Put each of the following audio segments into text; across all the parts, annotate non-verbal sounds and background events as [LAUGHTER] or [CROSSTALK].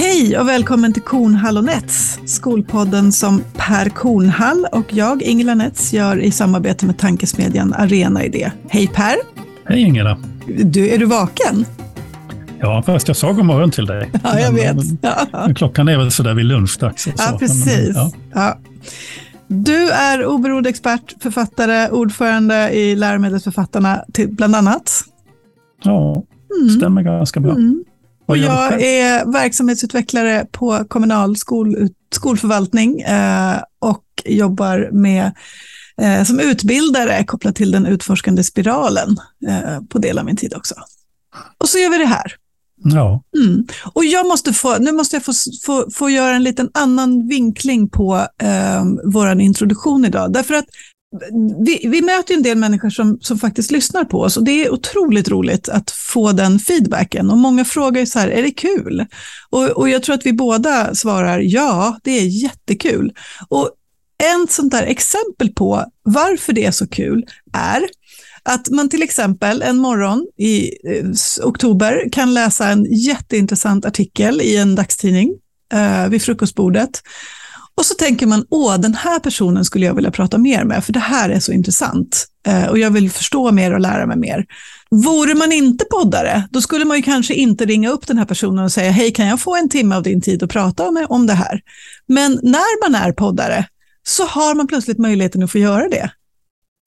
Hej och välkommen till Kornhall och Nets, skolpodden som Per Kornhall och jag, Ingela Nets, gör i samarbete med tankesmedjan Arena Idé. Hej Per! Hej Ingela! Du, är du vaken? Ja, fast jag sa god morgon till dig. Ja, jag vet. Ja. Klockan är väl sådär vid lunchdags. Ja, precis. Ja. Ja. Du är oberoende expert, författare, ordförande i Läromedelsförfattarna, till, bland annat. Ja, mm. stämmer ganska bra. Mm. Och jag är verksamhetsutvecklare på kommunal skol, skolförvaltning eh, och jobbar med, eh, som utbildare kopplat till den utforskande spiralen eh, på del av min tid också. Och så gör vi det här. Ja. Mm. Och jag måste få, nu måste jag få, få, få göra en liten annan vinkling på eh, vår introduktion idag. Därför att vi, vi möter en del människor som, som faktiskt lyssnar på oss och det är otroligt roligt att få den feedbacken. Och många frågar så här, är det kul? Och, och jag tror att vi båda svarar ja, det är jättekul. Och en sånt där exempel på varför det är så kul är att man till exempel en morgon i eh, oktober kan läsa en jätteintressant artikel i en dagstidning eh, vid frukostbordet och så tänker man, åh, den här personen skulle jag vilja prata mer med, för det här är så intressant. Eh, och jag vill förstå mer och lära mig mer. Vore man inte poddare, då skulle man ju kanske inte ringa upp den här personen och säga, hej, kan jag få en timme av din tid och prata med, om det här? Men när man är poddare så har man plötsligt möjligheten att få göra det.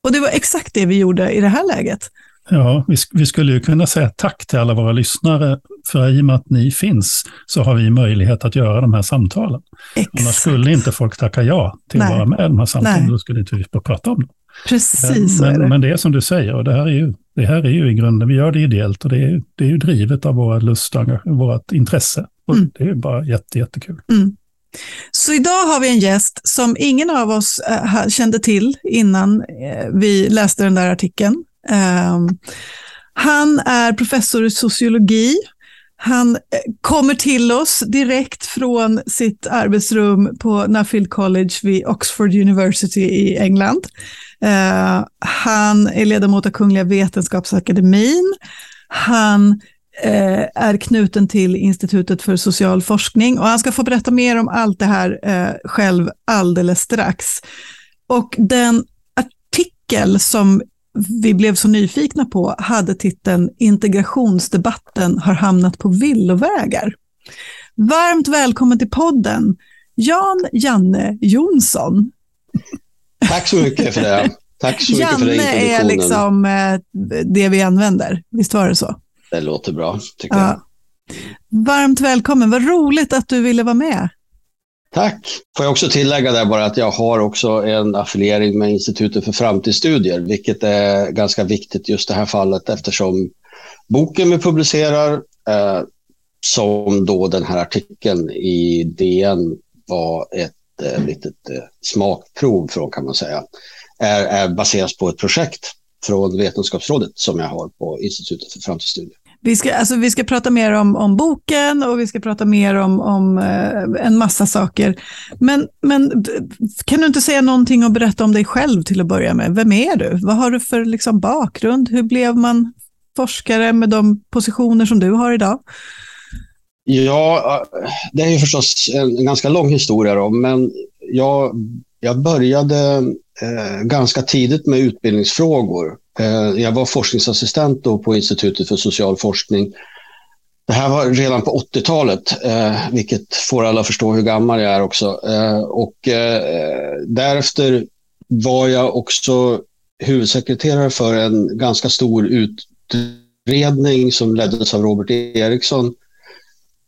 Och det var exakt det vi gjorde i det här läget. Ja, vi, vi, skulle ju kunna säga tack till alla våra lyssnare, för i och med att ni finns så har vi möjlighet att göra de här samtalen. Exakt. Annars skulle inte folk tacka ja till Nej. att vara med i de här samtalen, Nej. då skulle inte vi få prata om dem. Precis men, är det. men det är som du säger, och det här är ju, det här är ju i grunden, vi gör det ideellt och det är, det är ju drivet av våra lust och vårt intresse. Och mm. Det är bara jätte, jättekul. Mm. Så idag har vi en gäst som ingen av oss äh, kände till innan äh, vi läste den där artikeln. Ehm, han är professor i sociologi. Han eh, kommer till oss direkt från sitt arbetsrum på Nuffield College vid Oxford University i England. Ehm, han är ledamot av Kungliga Vetenskapsakademin. Han eh, är knuten till Institutet för social forskning och han ska få berätta mer om allt det här eh, själv alldeles strax. Och den artikel som vi blev så nyfikna på hade titeln Integrationsdebatten har hamnat på villovägar. Varmt välkommen till podden, Jan Janne Jonsson. Tack så mycket för det. Tack så Janne för är liksom eh, det vi använder, visst var det så? Det låter bra, tycker ja. jag. Varmt välkommen, vad roligt att du ville vara med. Tack. Får jag också tillägga där bara att jag har också en affiliering med Institutet för framtidsstudier, vilket är ganska viktigt just det här fallet eftersom boken vi publicerar, eh, som då den här artikeln i DN var ett eh, litet eh, smakprov från kan man säga, är, är baseras på ett projekt från Vetenskapsrådet som jag har på Institutet för framtidsstudier. Vi ska, alltså, vi ska prata mer om, om boken och vi ska prata mer om, om eh, en massa saker. Men, men kan du inte säga någonting och berätta om dig själv till att börja med? Vem är du? Vad har du för liksom, bakgrund? Hur blev man forskare med de positioner som du har idag? Ja, eh, det är ju förstås en, ganska lång historia, då, men jag, jag började eh, ganska tidigt med utbildningsfrågor. Eh, jag var forskningsassistent då på Institutet för social forskning. Det här var redan på 80-talet, eh, vilket får alla förstå hur gammal jag är också. Eh, och därefter var jag också huvudsekreterare för en ganska stor utredning som leddes av Robert Eriksson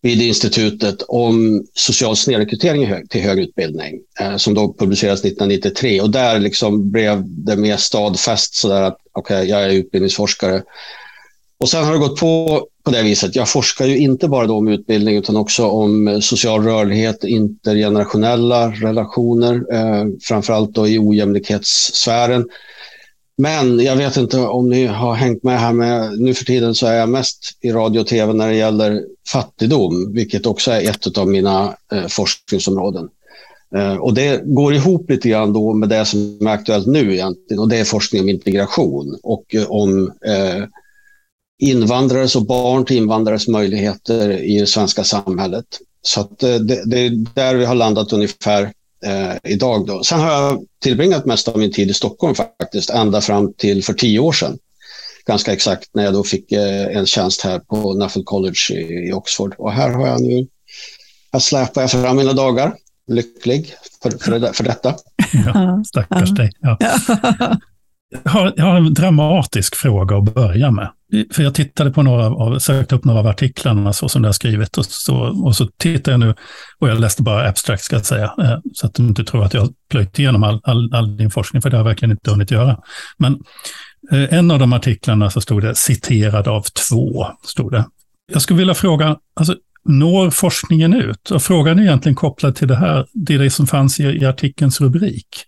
vid institutet om social snedrekrytering till högre utbildning eh, som då publicerades 1993 och där liksom blev det mer stadfäst sådär att okej, okay, jag är utbildningsforskare. Och sen har det gått på på det viset. Jag forskar ju inte bara då om utbildning utan också om social rörlighet, intergenerationella relationer, eh, framförallt då i ojämlikhetssfären. Men jag vet inte om ni har hängt med här men nu för tiden så är jag mest i radio och tv när det gäller fattigdom, vilket också är ett av mina eh, forskningsområden. Eh, och det går ihop lite grann då med det som är aktuellt nu egentligen och det är forskning om integration och eh, om eh, invandrares och barn till invandrares möjligheter i det svenska samhället. Så att eh, det, det, är där vi har landat ungefär eh, idag. Då. Sen har jag tillbringat mest av min tid i Stockholm faktiskt, ända fram till för tio år sedan. Ganska exakt när jag då fick eh, en tjänst här på Nuffield College i, i, Oxford. Och här har jag nu, här släpar jag fram mina dagar, lycklig för, för, det, för detta. [LAUGHS] Ja, stackars dig. Ja. Jag har, jag har en dramatisk fråga att börja med. För jag tittade på några av, sökte upp några av artiklarna så som det har skrivit och så, och så tittar jag nu, och jag läste bara abstract ska jag säga, eh, så att du inte tror att jag plöjt igenom all, all, all din forskning, för det har jag verkligen inte hunnit göra. Men eh, en av de artiklarna så stod det citerad av två, stod det. Jag skulle vilja fråga, alltså, når forskningen ut? Och frågan är egentligen kopplad till det här, det, är det som fanns i, i artikelns rubrik.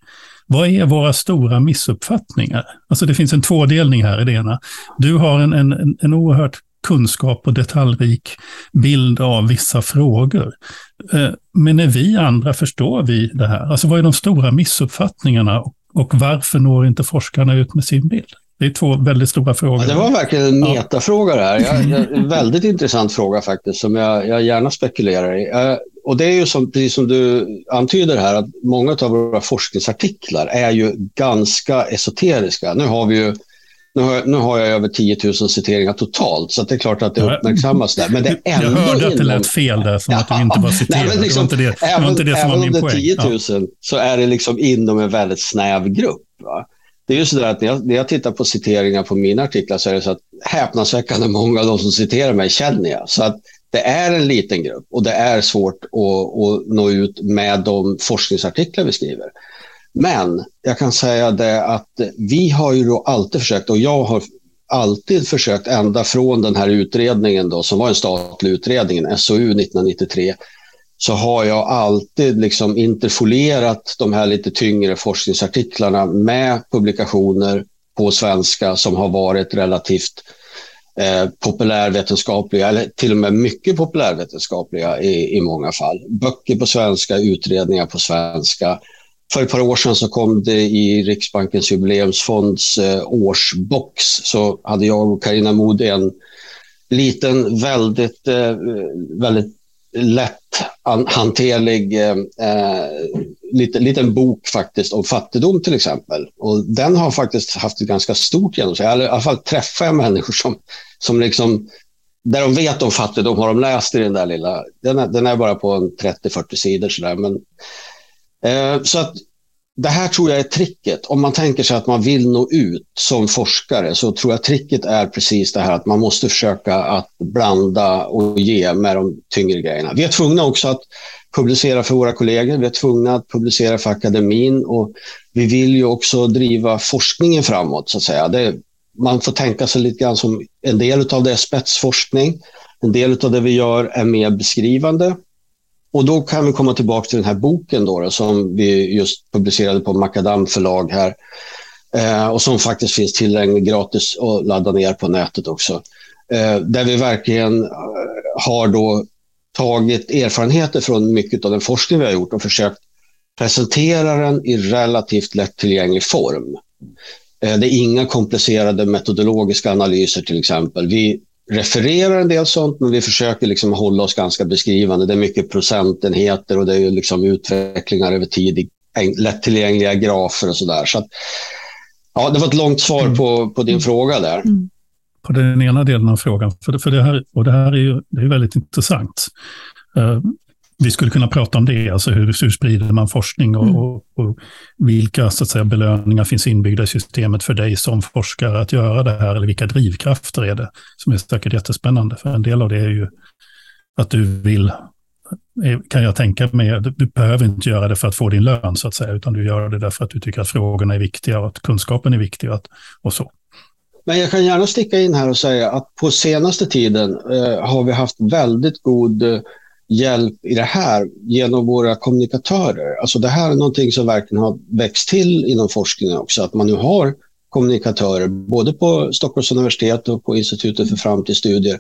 Vad är våra stora missuppfattningar? Alltså det finns en tvådelning här i det ena. Du har en, en, en oerhört kunskap och detaljrik bild av vissa frågor. Eh, men när vi andra förstår vi det här? Alltså vad är de stora missuppfattningarna och varför når inte forskarna ut med sin bild? Det är två väldigt stora frågor. Ja, det var verkligen en metafråga det här. Jag, jag, en väldigt intressant fråga faktiskt, som jag, jag gärna spekulerar i. Och det är ju som, precis som du antyder här, att många av våra forskningsartiklar är ju ganska esoteriska. Nu har vi ju nu har, jag, nu har jag över 10 000 citeringar totalt, så det är klart att det uppmärksammas där. Men det är ändå jag hörde att det lät fel där, som att du inte var citerad. Nej, liksom, det var inte det, även, det, var inte det som var min poäng. Även under 10 000 ja. så är det liksom inom en väldigt snäv grupp. Va? Det är ju så att när jag, när jag tittar på citeringar på mina artiklar så är det så att häpnadsväckande många av de som citerar mig känner jag. Så att det är en liten grupp och det är svårt att, att nå ut med de forskningsartiklar vi skriver. Men jag kan säga det att vi har ju då alltid försökt och jag har alltid försökt ända från den här utredningen då, som var en statlig utredning, SOU 1993, så har jag alltid liksom interfolierat de här lite tyngre forskningsartiklarna med publikationer på svenska som har varit relativt eh, populärvetenskapliga, eller till och med mycket populärvetenskapliga i, i många fall. Böcker på svenska, utredningar på svenska. För ett par år sedan så kom det i Riksbankens jubileumsfonds eh, årsbox så hade jag och Karina Mod en liten, väldigt, eh, väldigt lätt hanterlig eh, eh, liten, liten bok faktiskt om fattigdom till exempel. Och den har faktiskt haft ett ganska stort genomslag. I alla fall träffar jag människor som, som liksom, där de vet om fattigdom har de läst i den där lilla, den är, den är bara på 30-40 sidor sådär. Men, eh, så att det här tror jag är tricket. Om man tänker sig att man vill nå ut som forskare så tror jag tricket är precis det här att man måste försöka att blanda och ge med de tyngre grejerna. Vi är tvungna också att publicera för våra kollegor, vi är tvungna att publicera för akademin och vi vill ju också driva forskningen framåt så att säga. Det, man får tänka sig lite grann som en del av det är spetsforskning. En del av det vi gör är mer beskrivande och då kan vi komma tillbaka till den här boken då, då som vi just publicerade på Macadam förlag här. Eh, och som faktiskt finns tillgänglig gratis att ladda ner på nätet också. Eh, där vi verkligen eh, har då tagit erfarenheter från mycket av den forskning vi har gjort och försökt presentera den i relativt lättillgänglig form. Eh, det är inga komplicerade metodologiska analyser till exempel. Vi refererar en del sånt, men vi försöker liksom hålla oss ganska beskrivande. Det är mycket procentenheter och det är liksom utvecklingar över tid i lättillgängliga grafer och sådär. Så ja, det var ett långt svar på, på din mm. fråga där. Mm. På den ena delen av frågan, för, för det här, och det här är ju det är väldigt intressant. Vi skulle kunna prata om det, alltså hur, hur sprider man forskning och, mm. och, och, vilka så att säga, belöningar finns inbyggda i systemet för dig som forskare att göra det här, eller vilka drivkrafter är det som är säkert jättespännande. För en del av det är ju att du vill, kan jag tänka mig, du behöver inte göra det för att få din lön så att säga, utan du gör det därför att du tycker att frågorna är viktiga och att kunskapen är viktig och, att, och så. Men jag kan gärna sticka in här och säga att på senaste tiden eh, har vi haft väldigt god eh, hjälp i det här genom våra kommunikatörer. Alltså det här är någonting som verkligen har växt till inom forskningen också, att man nu har kommunikatörer både på Stockholms universitet och på Institutet för framtidsstudier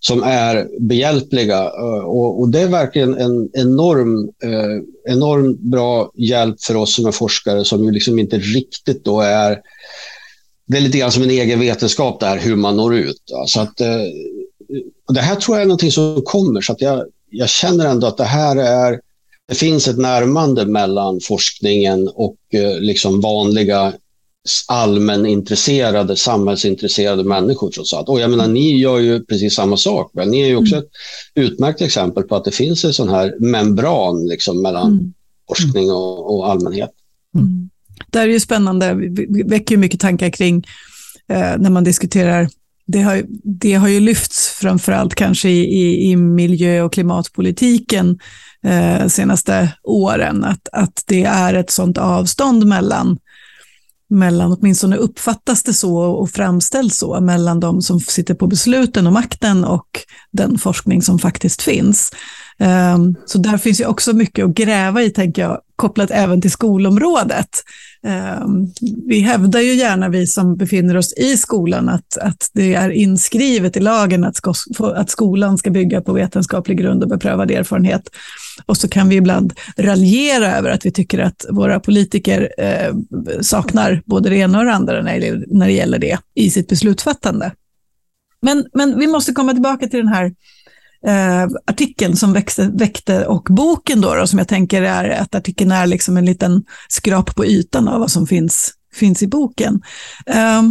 som är behjälpliga. Eh, och, och det är verkligen en enorm, eh, enorm bra hjälp för oss som är forskare som ju liksom inte riktigt då är det är lite grann som en egen vetenskap där hur man når ut. Så att, eh, det här tror jag är någonting som kommer. Så att jag, jag känner ändå att det här är, det finns ett närmande mellan forskningen och eh, liksom vanliga allmänintresserade, samhällsintresserade människor trots allt. Och jag menar, ni gör ju precis samma sak. Väl? Ni är ju också mm. ett utmärkt exempel på att det finns en sån här membran liksom, mellan mm. forskning och, och allmänhet. Mm. Det är ju spännande, det väcker mycket tankar kring eh, när man diskuterar det har, det har ju lyfts framförallt kanske i, i, i miljö och klimatpolitiken eh, senaste åren, att, att det är ett sådant avstånd mellan mellan, åtminstone uppfattas det så och framställs så, mellan de som sitter på besluten och makten och den forskning som faktiskt finns. Um, så där finns ju också mycket att gräva i, tänker jag, kopplat även till skolområdet. Um, vi hävdar ju gärna, vi som befinner oss i skolan, att, att det är inskrivet i lagen att, sko att skolan ska bygga på vetenskaplig grund och beprövad erfarenhet. Och så kan vi ibland raljera över att vi tycker att våra politiker eh, saknar både det ena och det andra när, när det gäller det i sitt beslutsfattande. Men, men vi måste komma tillbaka till den här eh, artikeln som växte, väckte och boken då, då, som jag tänker är att artikeln är liksom en liten skrap på ytan av vad som finns, finns i boken. Eh,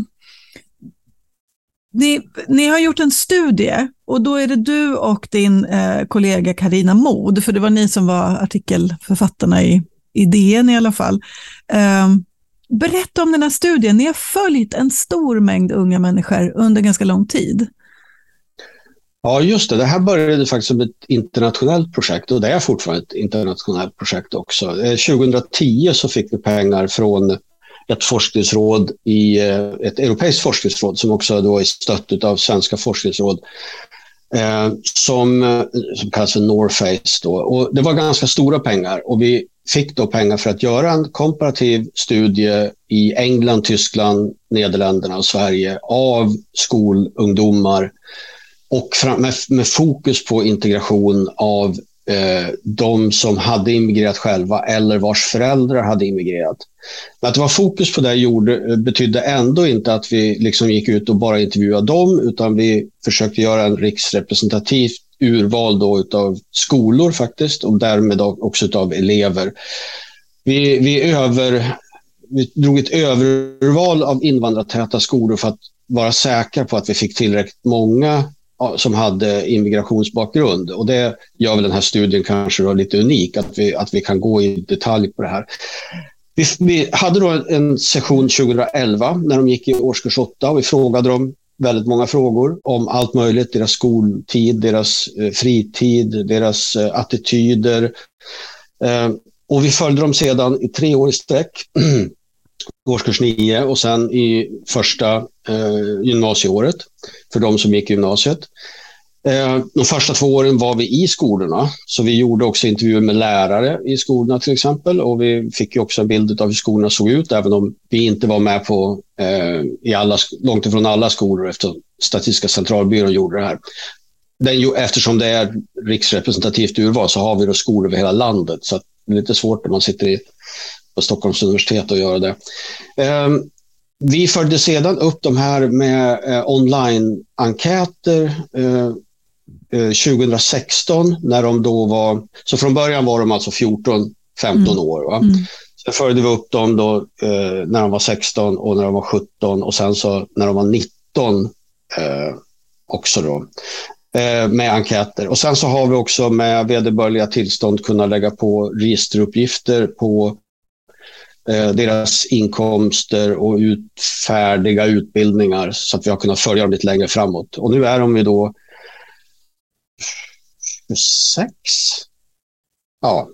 ni, ni, har gjort en studie och då är det du och din eh, kollega Karina Mod, för det var ni som var artikelförfattarna i, i DN i alla fall. Eh, berätta om den här studien. Ni har följt en stor mängd unga människor under ganska lång tid. Ja, just det. Det här började faktiskt som ett internationellt projekt och det är fortfarande ett internationellt projekt också. Eh, 2010 så fick vi pengar från ett forskningsråd i eh, ett europeiskt forskningsråd som också då är stött av svenska forskningsråd eh, som, eh, som kallas för Norface. Då. Och det var ganska stora pengar och vi fick då pengar för att göra en komparativ studie i England, Tyskland, Nederländerna och Sverige av skolungdomar och med, med fokus på integration av eh, de som hade immigrerat själva eller vars föräldrar hade immigrerat. Men att det var fokus på det gjorde, betydde ändå inte att vi liksom gick ut och bara intervjuade dem, utan vi försökte göra en riksrepresentativt urval då utav skolor faktiskt och därmed också av elever. Vi, vi, över, vi drog ett överval av invandrartäta skolor för att vara säkra på att vi fick tillräckligt många som hade immigrationsbakgrund. Och det gör väl den här studien kanske då lite unik, att vi, att vi kan gå i detalj på det här. Vi, vi hade då en session 2011 när de gick i årskurs 8 och vi frågade dem väldigt många frågor om allt möjligt, deras skoltid, deras eh, fritid, deras eh, attityder. Eh, och vi följde dem sedan i tre år i sträck, [CLEARS THROAT] årskurs 9 och sen i första eh, gymnasieåret för de som gick i gymnasiet. Eh, de första två åren var vi i skolorna, så vi gjorde också intervjuer med lärare i skolorna till exempel. Och vi fick också en bild av hur skolorna såg ut, även om vi inte var med på eh, i alla, långt ifrån alla skolor eftersom Statistiska centralbyrån gjorde det här. Den, eftersom det är riksrepresentativt urval så har vi då skolor över hela landet, så det är lite svårt när man sitter i, på Stockholms universitet att göra det. Eh, vi följde sedan upp de här med eh, online-enkäter eh, 2016 eh, när de då var, så från början var de alltså 14-15 mm. år. Va? Mm. Sen följde vi upp dem då eh, när de var 16 och när de var 17 och sen så när de var 19 eh, också då eh, med enkäter. Och sen så har vi också med vederbörliga tillstånd kunnat lägga på registeruppgifter på Eh, deras inkomster och utfärdiga utbildningar så att vi har kunnat följa dem lite längre framåt. Och nu är de ju då 26. Ja,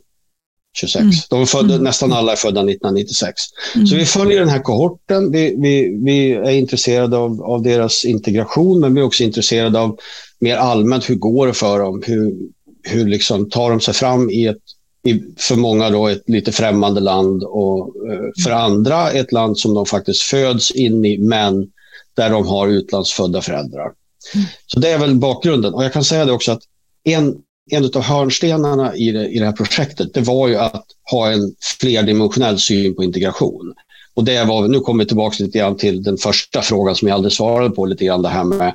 26. Mm. De är födda, mm. Nästan alla är födda 1996. Mm. Så vi följer den här kohorten. Vi, vi, vi är intresserade av, av, deras integration, men vi är också intresserade av mer allmänt hur går det för dem? Hur, hur liksom tar de sig fram i ett för många då ett lite främmande land och eh, för andra ett land som de faktiskt föds in i, men där de har utlandsfödda föräldrar. Mm. Så det är väl bakgrunden. Och jag kan säga det också att en, en av hörnstenarna i det, i det här projektet, det var ju att ha en flerdimensionell syn på integration. Och det var, nu kommer vi tillbaka lite grann till den första frågan som jag aldrig svarade på, lite grann det här med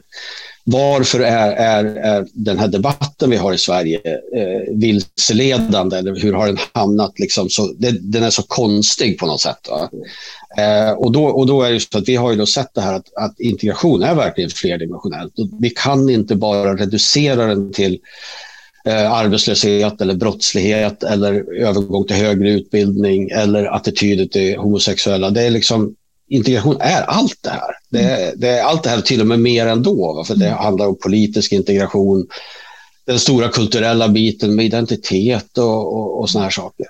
varför är, är, är den här debatten vi har i Sverige eh, vilseledande? Eller hur har den hamnat? Liksom så, det, den är så konstig på något sätt. Eh, och, då, och då är det så att vi har ju då sett det här att, att integration är verkligen flerdimensionellt. Vi kan inte bara reducera den till eh, arbetslöshet eller brottslighet eller övergång till högre utbildning eller attityder till homosexuella. Det är liksom integration är allt det här. Det är, det är allt det här till och med mer ändå. För det mm. handlar om politisk integration, den stora kulturella biten med identitet och, och, och såna här saker.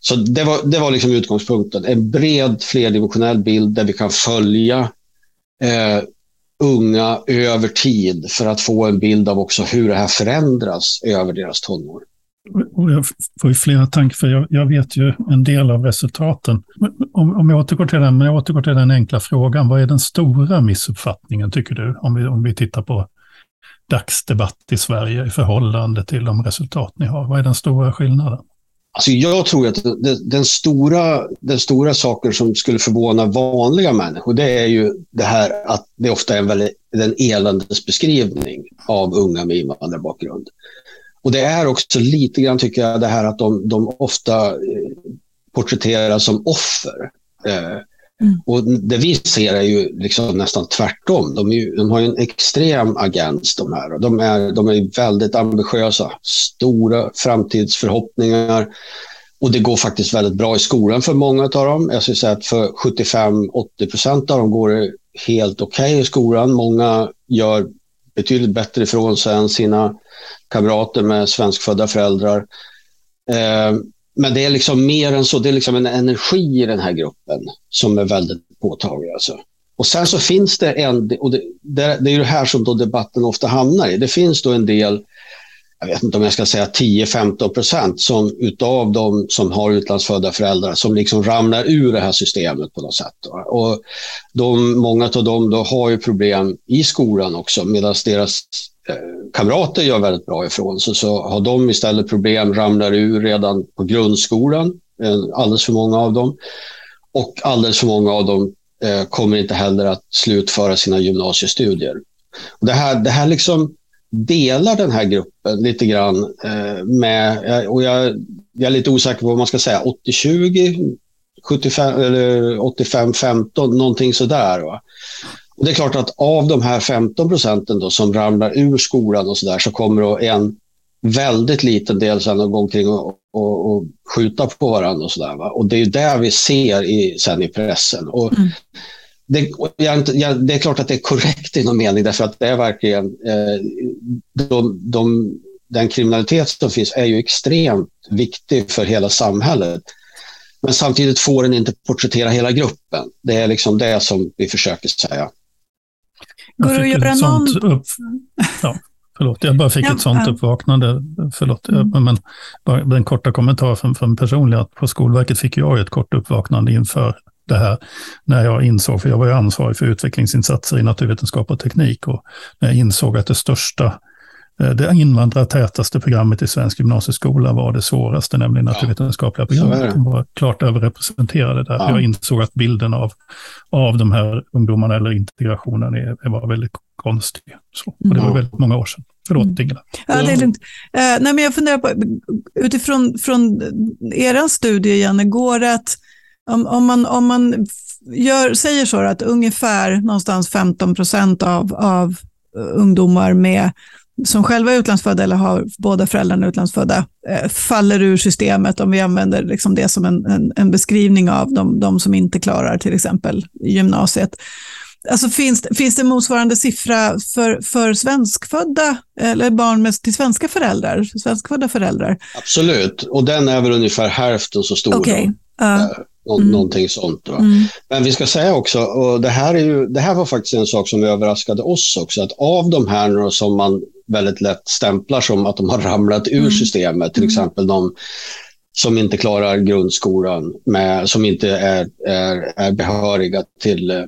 Så det var, det var liksom utgångspunkten. En bred flerdimensionell bild där vi kan följa eh, unga över tid för att få en bild av också hur det här förändras över deras tonår. Och jag får ju flera tankar, för jag, jag, vet ju en del av resultaten. Om, om jag, återgår till den, men jag återgår till den enkla frågan, vad är den stora missuppfattningen tycker du? Om vi, om vi tittar på dagsdebatt i Sverige i förhållande till de resultat ni har. Vad är den stora skillnaden? Alltså jag tror att den stora, den stora saker som skulle förvåna vanliga människor, det är ju det här att det ofta är en väldigt, en eländesbeskrivning av unga med invandrarbakgrund. Och det är också lite grann, tycker jag, det här att de, de ofta eh, porträtteras som offer. Eh, mm. Och det vi ser är ju liksom nästan tvärtom. De, ju, de har en extrem agens de här. De, är, de är väldigt ambitiösa, stora framtidsförhoppningar. Och det går faktiskt väldigt bra i skolan för många av dem. Jag skulle säga att för 75-80 procent av dem går det helt okej okay i skolan. Många gör betydligt bättre ifrån sig än sina kamrater med svenskfödda föräldrar. Eh, men det är liksom mer än så. Det är liksom en energi i den här gruppen som är väldigt påtaglig. Alltså. Och sen så finns det en, och det, det, det är det här som då debatten ofta hamnar i. Det finns då en del, jag vet inte om jag ska säga 10-15 procent som utav de som har utlandsfödda föräldrar som liksom ramlar ur det här systemet på något sätt. Och de, många av dem då har ju problem i skolan också medan deras Eh, kamrater gör väldigt bra ifrån sig så har de istället problem, ramlar ur redan på grundskolan, eh, alldeles för många av dem. Och alldeles för många av dem eh, kommer inte heller att slutföra sina gymnasiestudier. Det, här, det här liksom delar den här gruppen lite grann med, och jag, jag, är lite osäker på vad man ska säga, 80-20, 85-15, någonting sådär. Va? Och det är klart att av de här 15 procenten som ramlar ur skolan och så där så kommer en väldigt liten del sen att gå omkring och, och, och skjuta på varandra och så där. Och det är det vi ser i, sen i pressen. Och mm. det, jag, jag, det är klart att det är korrekt i någon mening därför att det är verkligen eh, de, de, den kriminalitet som finns är ju extremt viktig för hela samhället. Men samtidigt får den inte porträttera hela gruppen. Det är liksom det som vi försöker säga. Går det att göra någon... Upp, ja, förlåt, jag bara fick ja, ett sånt ja. uppvaknande. Förlåt, mm. men bara den korta kommentar från, från att på Skolverket fick jag ett kort uppvaknande inför det här när jag insåg, för jag var ju ansvarig för utvecklingsinsatser i naturvetenskap och teknik och när jag insåg att det största det invandrartätaste programmet i svensk gymnasieskola var det svåraste, nämligen naturvetenskapliga programmet. De var klart överrepresenterade där. Ja. Jag insåg att bilden av, av de här ungdomarna eller integrationen är, var väldigt konstig. Så, och det var väldigt många år sedan. Förlåt, mm. Ingela. Ja, det är lugnt. Uh, nej, men jag funderar på, utifrån från er studie, Janne, går det att om, om man, om man gör, säger så att ungefär någonstans 15 procent av, av ungdomar med som själva är utlandsfödda eller har båda föräldrarna utlandsfödda eh, faller ur systemet om vi använder liksom det som en, en, en beskrivning av de, de, som inte klarar till exempel gymnasiet. Alltså finns, finns det motsvarande siffra för, för svenskfödda eller barn med, till svenska föräldrar? Svenskfödda föräldrar? Absolut, och den är väl ungefär hälften så stor. Okay. Uh. Nå mm. Någonting sånt. Mm. Men vi ska säga också, och det här, är ju, det här var faktiskt en sak som överraskade oss också, att av de här som man väldigt lätt stämplar som att de har ramlat ur mm. systemet, till mm. exempel de som inte klarar grundskolan, med, som inte är, är, är behöriga till eh,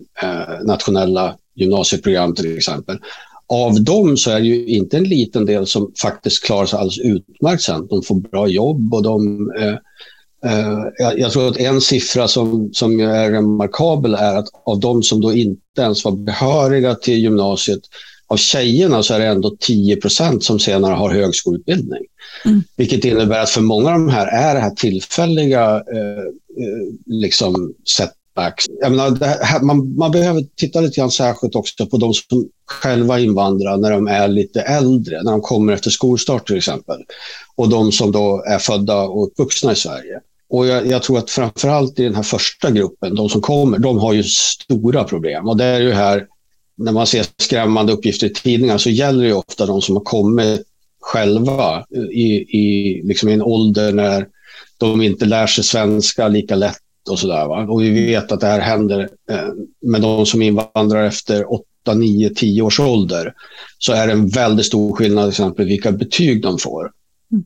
nationella gymnasieprogram till exempel. Av dem så är det ju inte en liten del som faktiskt klarar sig alldeles utmärkt sen. De får bra jobb och de eh, jag, jag, tror att en siffra som, som är remarkabel är att av de som då inte ens var behöriga till gymnasiet, av tjejerna så är det ändå 10 procent som senare har högskoleutbildning. Mm. Vilket innebär att för många av de här är det här tillfälliga uh, liksom setbacks. Menar, man, man behöver titta lite grann särskilt också på de som själva invandrar när de är lite äldre, när de kommer efter skolstart till exempel. Och de som då är födda och uppvuxna i Sverige. Och jag, jag, tror att framförallt i den här första gruppen, de som kommer, de har ju stora problem. Och det är ju här, när man ser skrämmande uppgifter i tidningar så gäller det ofta de som har kommit själva i, i, liksom i en ålder när de inte lär sig svenska lika lätt och sådär. Och vi vet att det här händer eh, med de som invandrar efter 8, 9, 10 års ålder. Så är det en väldigt stor skillnad till exempel vilka betyg de får.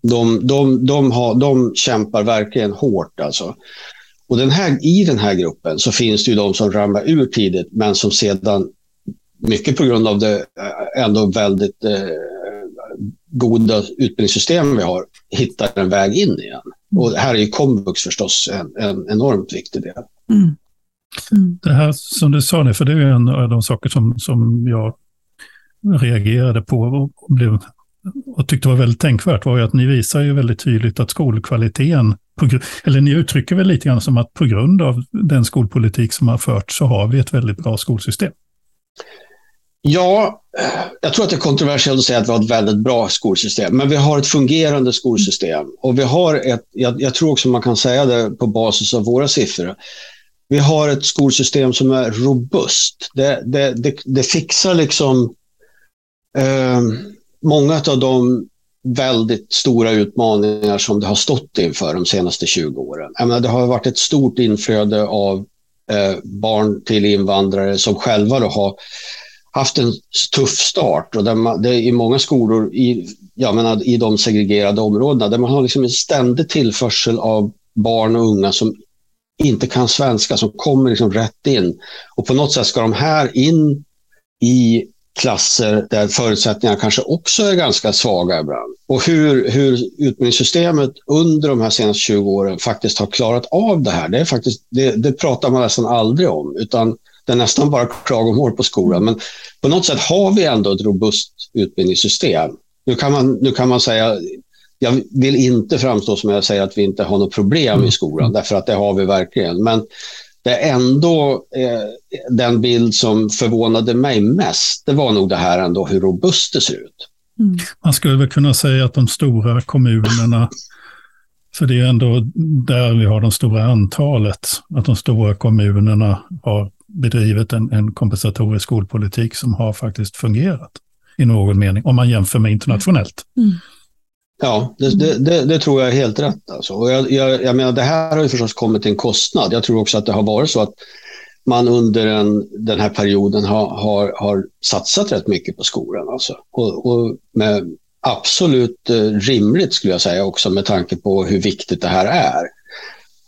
De, de, de, har, de kämpar verkligen hårt. Alltså. Och den här, I den här gruppen så finns det ju de som ramlar ur tidigt men som sedan, mycket på grund av det eh, ändå väldigt eh, goda utbildningssystem vi har, hittar en väg in igen. Mm. Och här är ju komvux förstås en, en enormt viktig del. Mm. Mm. Det här som du sa, nu, för det är en av de saker som, som jag reagerade på och blev och tyckte var väldigt tänkvärt var ju att ni visar ju väldigt tydligt att skolkvaliteten, eller ni uttrycker väl lite grann som att på grund av den skolpolitik som har förts så har vi ett väldigt bra skolsystem. Ja, jag tror att det är kontroversiellt att säga att vi har ett väldigt bra skolsystem, men vi har ett fungerande skolsystem. Och vi har ett, jag, jag tror också man kan säga det på basis av våra siffror, vi har ett skolsystem som är robust. Det, det, det, det fixar liksom eh, många av de väldigt stora utmaningar som det har stått inför de senaste 20 åren. Jag menar, det har varit ett stort inflöde av eh, barn till invandrare som själva då har haft en tuff start. Och där man, det är I många skolor i, jag menar, i de segregerade områdena där man har liksom en ständig tillförsel av barn och unga som inte kan svenska, som kommer liksom rätt in. Och på något sätt ska de här in i klasser där förutsättningarna kanske också är ganska svaga ibland. Och hur, hur utbildningssystemet under de här senaste 20 åren faktiskt har klarat av det här, det, är faktiskt, det, det pratar man nästan aldrig om, utan det är nästan bara klagomål på skolan. Men på något sätt har vi ändå ett robust utbildningssystem. Nu kan man, nu kan man säga, jag vill inte framstå som jag säger att vi inte har något problem i skolan, därför att det har vi verkligen. Men det är ändå eh, den bild som förvånade mig mest, det var nog det här ändå hur robust det ser ut. Mm. Man skulle väl kunna säga att de stora kommunerna, för det är ändå där vi har de stora antalet, att de stora kommunerna har bedrivit en, en kompensatorisk skolpolitik som har faktiskt fungerat i någon mening, om man jämför med internationellt. Mm. Ja, det, det, det, det, tror jag är helt rätt. Alltså. Och jag, jag, jag menar, det här har ju förstås kommit till en kostnad. Jag tror också att det har varit så att man under en, den här perioden har, har, har satsat rätt mycket på skolan. Alltså. Och, och med absolut eh, rimligt skulle jag säga också med tanke på hur viktigt det här är.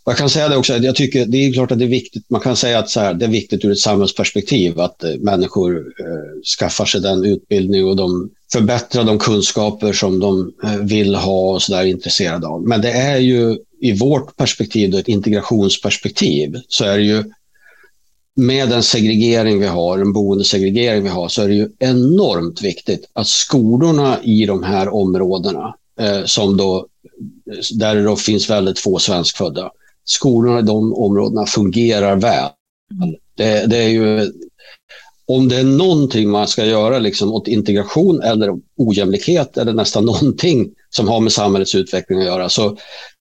Jag kan säga det också, jag tycker det är klart att det är viktigt, man kan säga att så här, det är viktigt ur ett samhällsperspektiv att eh, människor eh, skaffar sig den utbildning och de förbättrar de kunskaper som de eh, vill ha och så där intresserade av. Men det är ju i vårt perspektiv, ett integrationsperspektiv, så är det ju med den segregering vi har, den boendesegregering vi har, så är det ju enormt viktigt att skolorna i de här områdena, eh, som då, eh, där det då finns väldigt få svenskfödda, skolorna i de områdena fungerar väl. Det, det, är ju, om det är någonting man ska göra liksom, åt integration eller ojämlikhet eller nästan [LAUGHS] någonting som har med samhällets utveckling att göra så,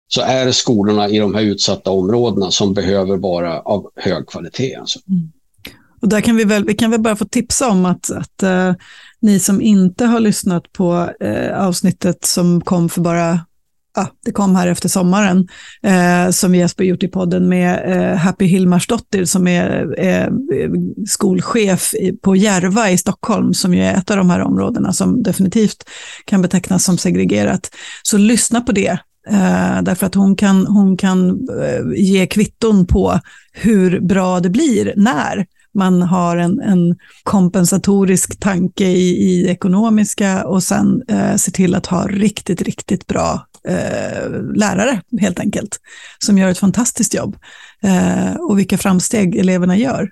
så är det skolorna i de här utsatta områdena som behöver vara av hög kvalitet. Alltså. Mm. Och där kan vi, väl, vi kan väl bara få tipsa om att, att uh, ni som inte har lyssnat på uh, avsnittet som kom för bara ah, det kom här efter sommaren, eh, som Jesper gjort i podden med eh, Happy Hilmarsdottir som är eh, skolchef på Järva i Stockholm, som ju är ett av de här områdena som definitivt kan betecknas som segregerat. Så lyssna på det, eh, därför att hon kan, hon kan eh, ge kvitton på hur bra det blir när man har en, en kompensatorisk tanke i, i ekonomiska och sen eh, ser till att ha riktigt, riktigt bra eh, lärare helt enkelt, som gör ett fantastiskt jobb eh, och vilka framsteg eleverna gör.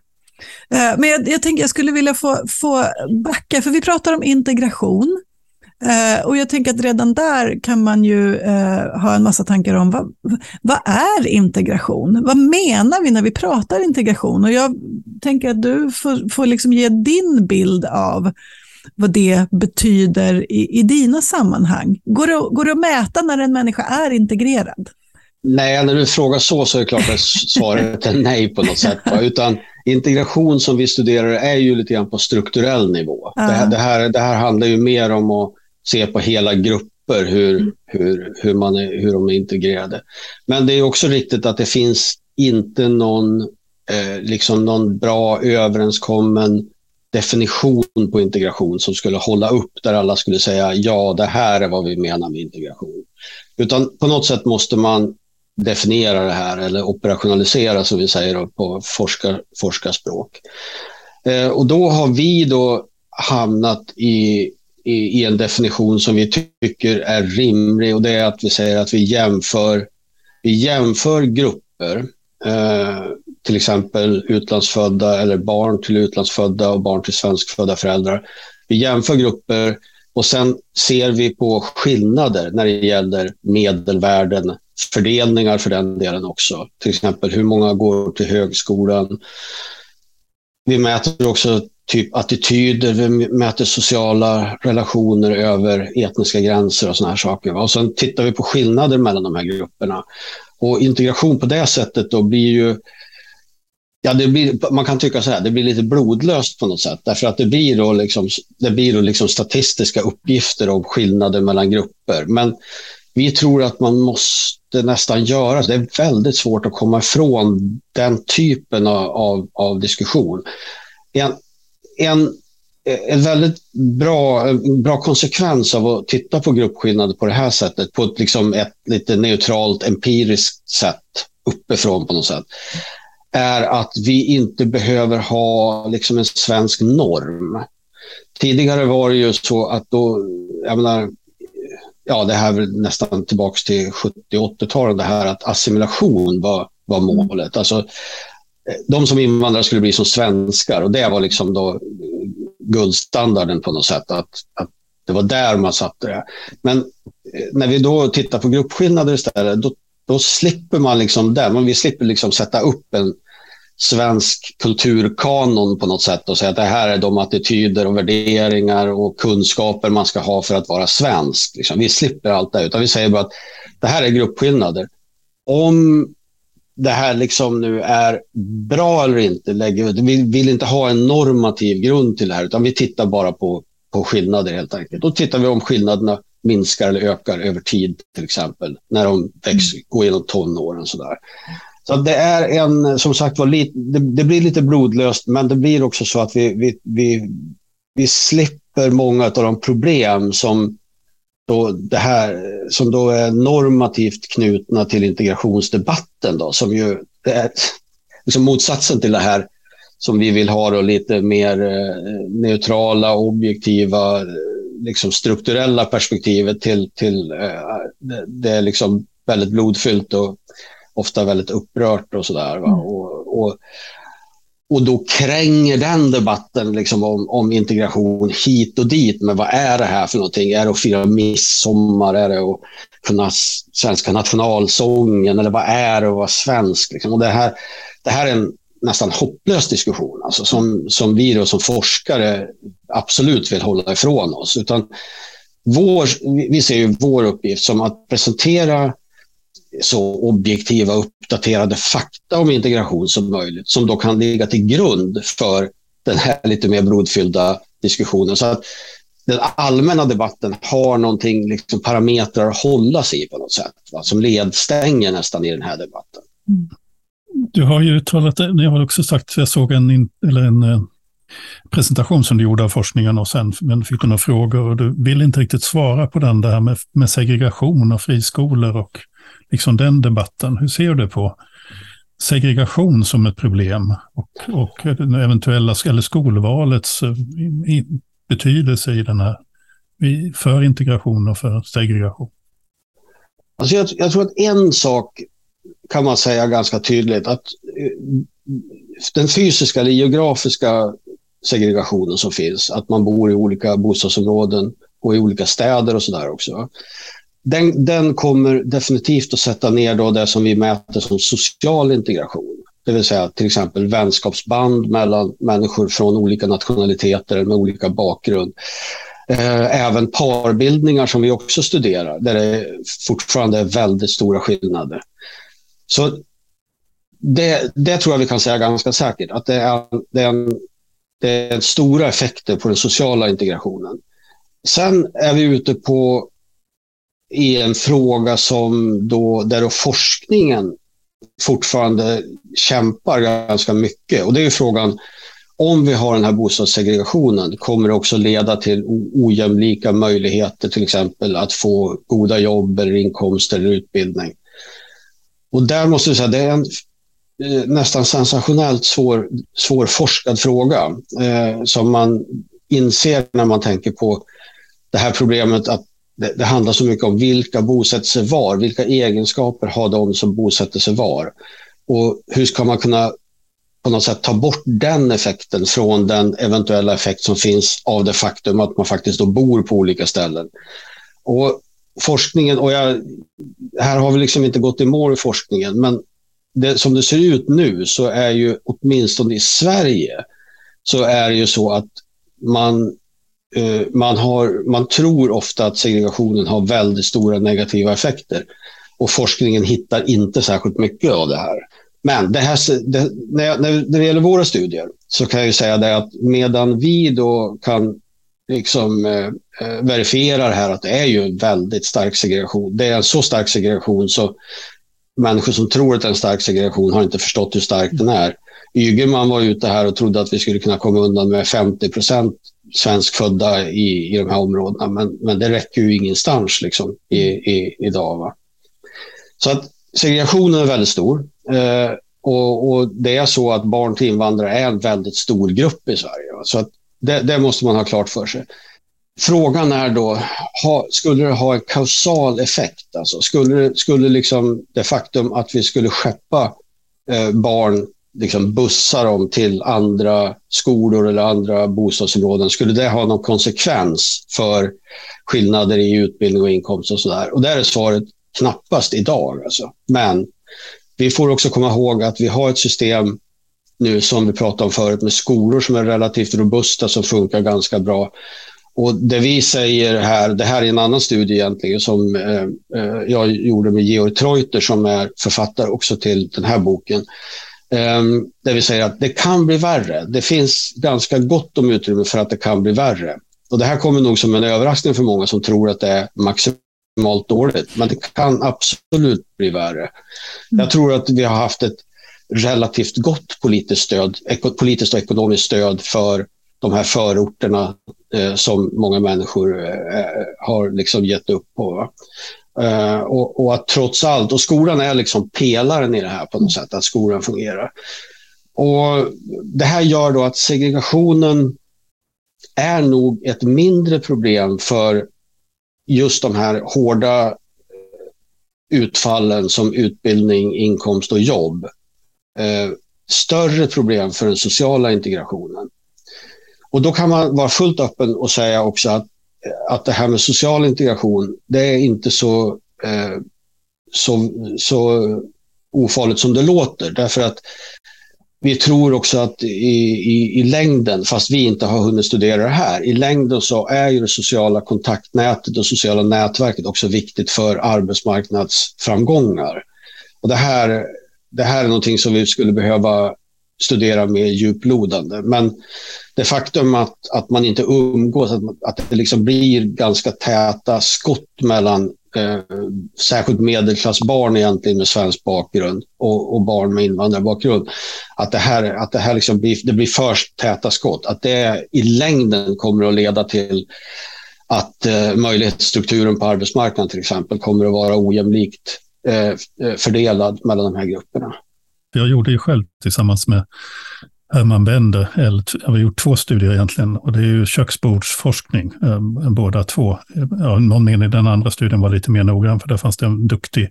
Eh, men jag, jag tänker jag skulle vilja få, få backa, för vi pratar om integration. Eh, och jag tänker att redan där kan man ju eh, ha en massa tankar om vad, vad är integration? Vad menar vi när vi pratar integration? Och jag tänker att du får, får liksom ge din bild av vad det betyder i, i dina sammanhang. Går det, går det att mäta när en människa är integrerad? Nej, när du frågar så så är det klart att [LAUGHS] svaret är nej på något sätt. Utan integration som vi studerar är ju lite grann på strukturell nivå. Uh. Det, här, det, här, det här handlar ju mer om att se på hela grupper, hur, mm. hur, hur, man är, hur de är integrerade. Men det är också riktigt att det finns inte någon, eh, liksom någon bra överenskommen definition på integration som skulle hålla upp där alla skulle säga ja, det här är vad vi menar med integration. Utan på något sätt måste man definiera det här eller operationalisera som vi säger på forskar, forskarspråk. Eh, och då har vi då hamnat i i, i, en definition som vi tycker är rimlig och det är att vi säger att vi jämför, vi jämför grupper, eh, till exempel utlandsfödda eller barn till utlandsfödda och barn till svenskfödda föräldrar. Vi jämför grupper och sen ser vi på skillnader när det gäller medelvärden, fördelningar för den delen också. Till exempel hur många går till högskolan. Vi mäter också typ attityder, vi mäter sociala relationer över etniska gränser och såna här saker. Och sen tittar vi på skillnader mellan de här grupperna. Och integration på det sättet då blir ju Ja, det blir, man kan tycka så här, det blir lite blodlöst på något sätt. Därför att det blir då, liksom, det blir då liksom statistiska uppgifter om skillnader mellan grupper. Men vi tror att man måste nästan göra det. är väldigt svårt att komma ifrån den typen av, av, av diskussion. En, en, en väldigt bra, en bra konsekvens av att titta på gruppskillnader på det här sättet, på ett, liksom ett lite neutralt empiriskt sätt uppifrån på något sätt, är att vi inte behöver ha liksom en svensk norm. Tidigare var det ju så att då, jag menar, ja det här är nästan tillbaks till 70-80-talet, det här att assimilation var, var målet. Alltså de som invandrare skulle bli som svenskar och det var liksom då guldstandarden på något sätt. Att, att det var där man satte det. Men eh, när vi då tittar på gruppskillnader istället, då, då slipper man liksom det. Men vi slipper liksom sätta upp en svensk kulturkanon på något sätt och säga att det här är de attityder och värderingar och kunskaper man ska ha för att vara svensk. Liksom. Vi slipper allt det, utan vi säger bara att det här är gruppskillnader. Om det här liksom nu är bra eller inte. Vi vill inte ha en normativ grund till det här, utan vi tittar bara på, på skillnader helt enkelt. Då tittar vi om skillnaderna minskar eller ökar över tid, till exempel, när de växer, mm. går genom tonåren. Sådär. Så det är en, som sagt var, det, det, blir lite blodlöst, men det blir också så att vi, vi, vi, vi slipper många av de problem som då det här som då är normativt knutna till integrationsdebatten då, som ju är liksom motsatsen till det här som vi vill ha då lite mer eh, neutrala, objektiva, liksom strukturella perspektivet till, till eh, det, är liksom väldigt blodfyllt och ofta väldigt upprört och sådär. Mm. Och, och, och då kränger den debatten liksom om, om, integration hit och dit. Men vad är det här för någonting? Är det att fira midsommar? Är det att kunna svenska nationalsången? Eller vad är det att vara svensk? Liksom? Och det, här, det här är en nästan hopplös diskussion alltså, som, som vi då, som forskare absolut vill hålla ifrån oss. Utan vår, vi ser ju vår uppgift som att presentera så objektiva uppdaterade fakta om integration som möjligt som då kan ligga till grund för den här lite mer brodfyllda diskussionen. Så att den allmänna debatten har någonting, liksom parametrar att hålla sig i på något sätt, va? som ledstänger nästan i den här debatten. Mm. Du har ju uttalat, ni har också sagt, jag såg en, eller en eh, presentation som du gjorde av forskningen och sen men fick du några frågor och du vill inte riktigt svara på den där med, med segregation och friskolor och liksom den debatten. Hur ser du på segregation som ett problem och, och eventuella, eller skolvalets eh, betydelse i den här, för integration och för segregation? Alltså jag, jag tror att en sak kan man säga ganska tydligt att eh, den fysiska eller geografiska segregationen som finns, att man bor i olika bostadsområden och i olika städer och sådär också. Den, den kommer definitivt att sätta ner då det som vi mäter som social integration. Det vill säga till exempel vänskapsband mellan människor från olika nationaliteter med olika bakgrund. Eh, även parbildningar som vi också studerar, där det fortfarande är väldigt stora skillnader. Så det, det tror jag vi kan säga ganska säkert, att det är, det är, en, det är stora effekter på den sociala integrationen. Sen är vi ute på i en fråga som då, där då forskningen fortfarande kämpar ganska mycket. Och det är frågan, om vi har den här bostadssegregationen, kommer det också leda till ojämlika möjligheter, till exempel att få goda jobb, eller inkomster eller utbildning. Och där måste vi säga, det är en Eh, nästan sensationellt svår, svårforskad fråga eh, som man inser när man tänker på det här problemet att det, det, handlar så mycket om vilka bosätter sig var, vilka egenskaper har de som bosätter sig var? Och hur ska man kunna på något sätt ta bort den effekten från den eventuella effekt som finns av det faktum att man faktiskt då bor på olika ställen. Och forskningen, och jag, här har vi liksom inte gått i mål i forskningen, men det, som det ser ut nu så är ju åtminstone i Sverige så är det ju så att man, eh, man, har, man tror ofta att segregationen har väldigt stora negativa effekter och forskningen hittar inte särskilt mycket av det här. Men det här, det, när, när, det gäller våra studier så kan jag ju säga det att medan vi då kan liksom eh, eh, verifierar här att det är ju en väldigt stark segregation. Det är en så stark segregation så människor som tror att det är en stark segregation har inte förstått hur stark den är. Ygeman var ute här och trodde att vi skulle kunna komma undan med 50 procent svenskfödda i, i de här områdena. Men, men det räcker ju ingenstans liksom, i, i, idag. Va? Så att segregationen är väldigt stor. Eh, och, och, det är så att barn till invandrare är en väldigt stor grupp i Sverige. Va? Så att det, det, måste man ha klart för sig. Frågan är då, ha, skulle det ha en kausal effekt? Alltså, skulle skulle liksom det faktum att vi skulle skeppa eh, barn, liksom bussa dem till andra skolor eller andra bostadsområden, skulle det ha någon konsekvens för skillnader i utbildning och inkomst och sådär? Och där är svaret knappast idag. Alltså. Men vi får också komma ihåg att vi har ett system nu som vi pratade om förut med skolor som är relativt robusta som funkar ganska bra. Och det vi säger här, det här är en annan studie egentligen som eh, eh, jag gjorde med Georg Treuter som är författare också till den här boken. Eh, där vi säger att det kan bli värre. Det finns ganska gott om utrymme för att det kan bli värre. Och det här kommer nog som en överraskning för många som tror att det är maximalt dåligt. Men det kan absolut bli värre. Jag tror att vi har haft ett relativt gott politiskt, stöd, politiskt och ekonomiskt stöd för de här förorterna eh, som många människor eh, har liksom gett upp på. Eh, och, och, att trots allt, och skolan är liksom pelaren i det här på något sätt, att skolan fungerar. Och Det här gör då att segregationen är nog ett mindre problem för just de här hårda eh, utfallen som utbildning, inkomst och jobb eh, större problem för den sociala integrationen. Och då kan man vara fullt öppen och säga också att, att det här med social integration, det är inte så, eh, så, så ofarligt som det låter. Därför att vi tror också att i, i, i längden, fast vi inte har hunnit studera det här, i längden så är ju det sociala kontaktnätet och sociala nätverket också viktigt för arbetsmarknadsframgångar. Och det här det här är någonting som vi skulle behöva studera mer djuplodande. Men det faktum att, att man inte umgås, att, att det liksom blir ganska täta skott mellan eh, särskilt medelklassbarn egentligen med svensk bakgrund och, och, barn med invandrarbakgrund. Att det här, att det här liksom blir, det blir för täta skott. Att det i längden kommer att leda till att eh, möjlighetsstrukturen på arbetsmarknaden till exempel kommer att vara ojämlikt Eh, eh, fördelad mellan de här grupperna. Jag gjorde ju själv tillsammans med Herman Bender, eller jag har gjort två studier egentligen, och det är ju köksbordsforskning, eh, båda två. Ja, någon mening den andra studien var lite mer noggrann, för där fanns det en duktig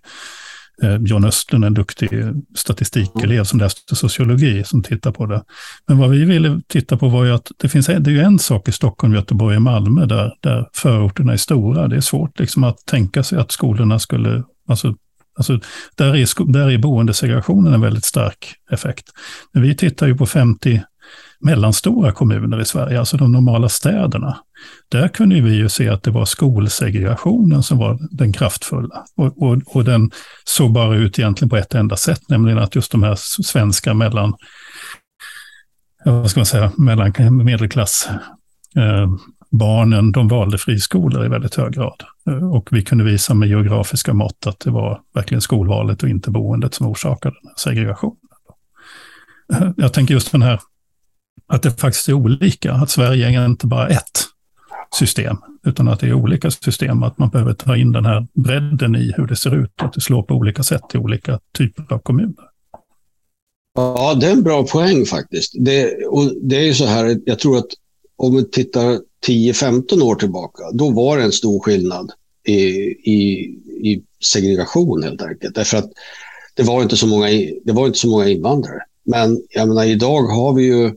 eh, John Östlund, en duktig statistikelev som läste sociologi, som tittar på det. Men vad vi ville titta på var ju att det finns det är ju en sak i Stockholm, Göteborg och Malmö där, där förorterna är stora. Det är svårt liksom att tänka sig att skolorna skulle, alltså Alltså, där, är, där är boendesegregationen en väldigt stark effekt. Men vi tittar ju på 50 mellanstora kommuner i Sverige, alltså de normala städerna. Där kunde vi ju se att det var skolsegregationen som var den kraftfulla. Och, och, och den såg bara ut egentligen på ett enda sätt, nämligen att just de här svenska mellan, vad ska man säga, mellan medelklass eh, barnen de valde friskolor i väldigt hög grad. Eh, och vi kunde visa med geografiska mått att det var verkligen skolvalet och inte boendet som orsakade den här segregationen. Eh, jag tänker just den här, att det faktiskt är olika, att Sverige är inte bara ett system, utan att det är olika system, att man behöver ta in den här bredden i hur det ser ut, att det slår på olika sätt i olika typer av kommuner. Ja, det är en bra poäng faktiskt. Det, och det är ju så här, jag tror att om vi tittar 10-15 år tillbaka, då var det en stor skillnad i, i, i segregation helt enkelt. Därför att det var inte så många, det var inte så många invandrare. Men jag menar, idag har vi ju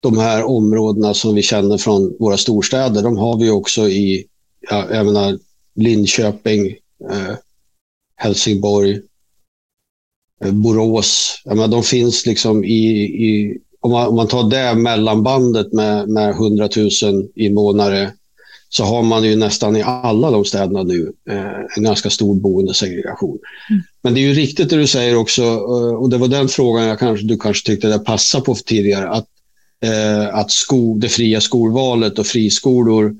de här områdena som vi känner från våra storstäder. De har vi också i ja, jag menar, Linköping, eh, Helsingborg, eh, Borås. Jag menar, de finns liksom i, i om man, om man tar det mellanbandet med, med 100 000 invånare så har man ju nästan i alla de städerna nu eh, en ganska stor boendesegregation. Mm. Men det är ju riktigt det du säger också, eh, och det var den frågan jag kanske, du kanske tyckte det passade på tidigare, att, eh, att sko, det fria skolvalet och friskolor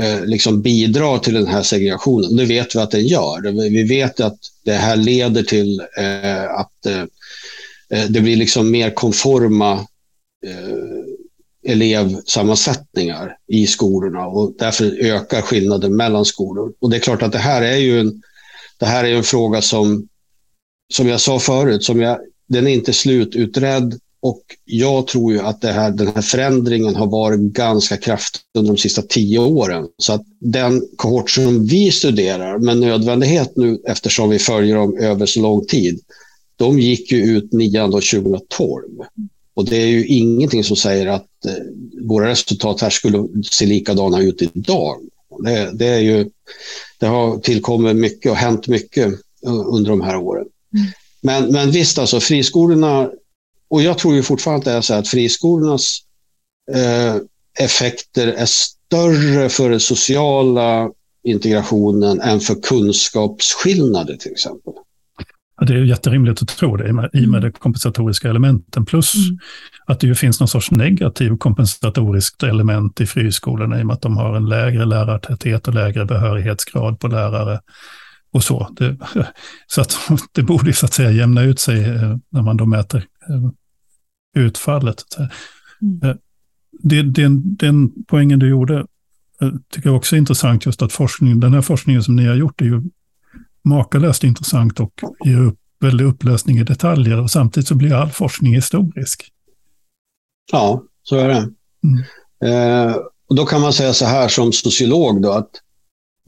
eh, liksom bidrar till den här segregationen. Det vet vi att den gör. Vi vet att det här leder till eh, att Eh, Eh, det blir liksom mer konforma eh, elevsammansättningar i skolorna och därför ökar skillnaden mellan skolor. Och det är klart att det här är ju en, det här är en fråga som, som jag sa förut, som jag, den är inte slututredd och jag tror ju att det här, den här förändringen har varit ganska kraftig under de sista tio åren. Så att den kohort som vi studerar med nödvändighet nu eftersom vi följer dem över så lång tid, de gick ju ut nian 2012. Och det är ju ingenting som säger att eh, våra resultat här skulle se likadana ut idag. Det, det, är ju, det har tillkommit mycket och hänt mycket under de här åren. Mm. Men, men visst, alltså friskolorna, och jag tror ju fortfarande att att friskolornas eh, effekter är större för den sociala integrationen än för kunskapsskillnader till exempel. Det är jätterimligt att tro det i med, i med mm. de kompensatoriska elementen. Plus mm. att det ju finns någon sorts negativ kompensatoriskt element i friskolorna i och med att de har en lägre lärartäthet och lägre behörighetsgrad på lärare. Och så. Det, [LAUGHS] så att [LAUGHS] det borde så att säga jämna ut sig eh, när man då mäter eh, utfallet. Mm. Eh, det, den, den poängen du gjorde tycker jag också är intressant, just att forskning, den här forskningen som ni har gjort är ju makalöst intressant och ger upp väldig upplösning i detaljer och samtidigt så blir all forskning historisk. Ja, så är det. Mm. Eh, och då kan man säga så här som sociolog då att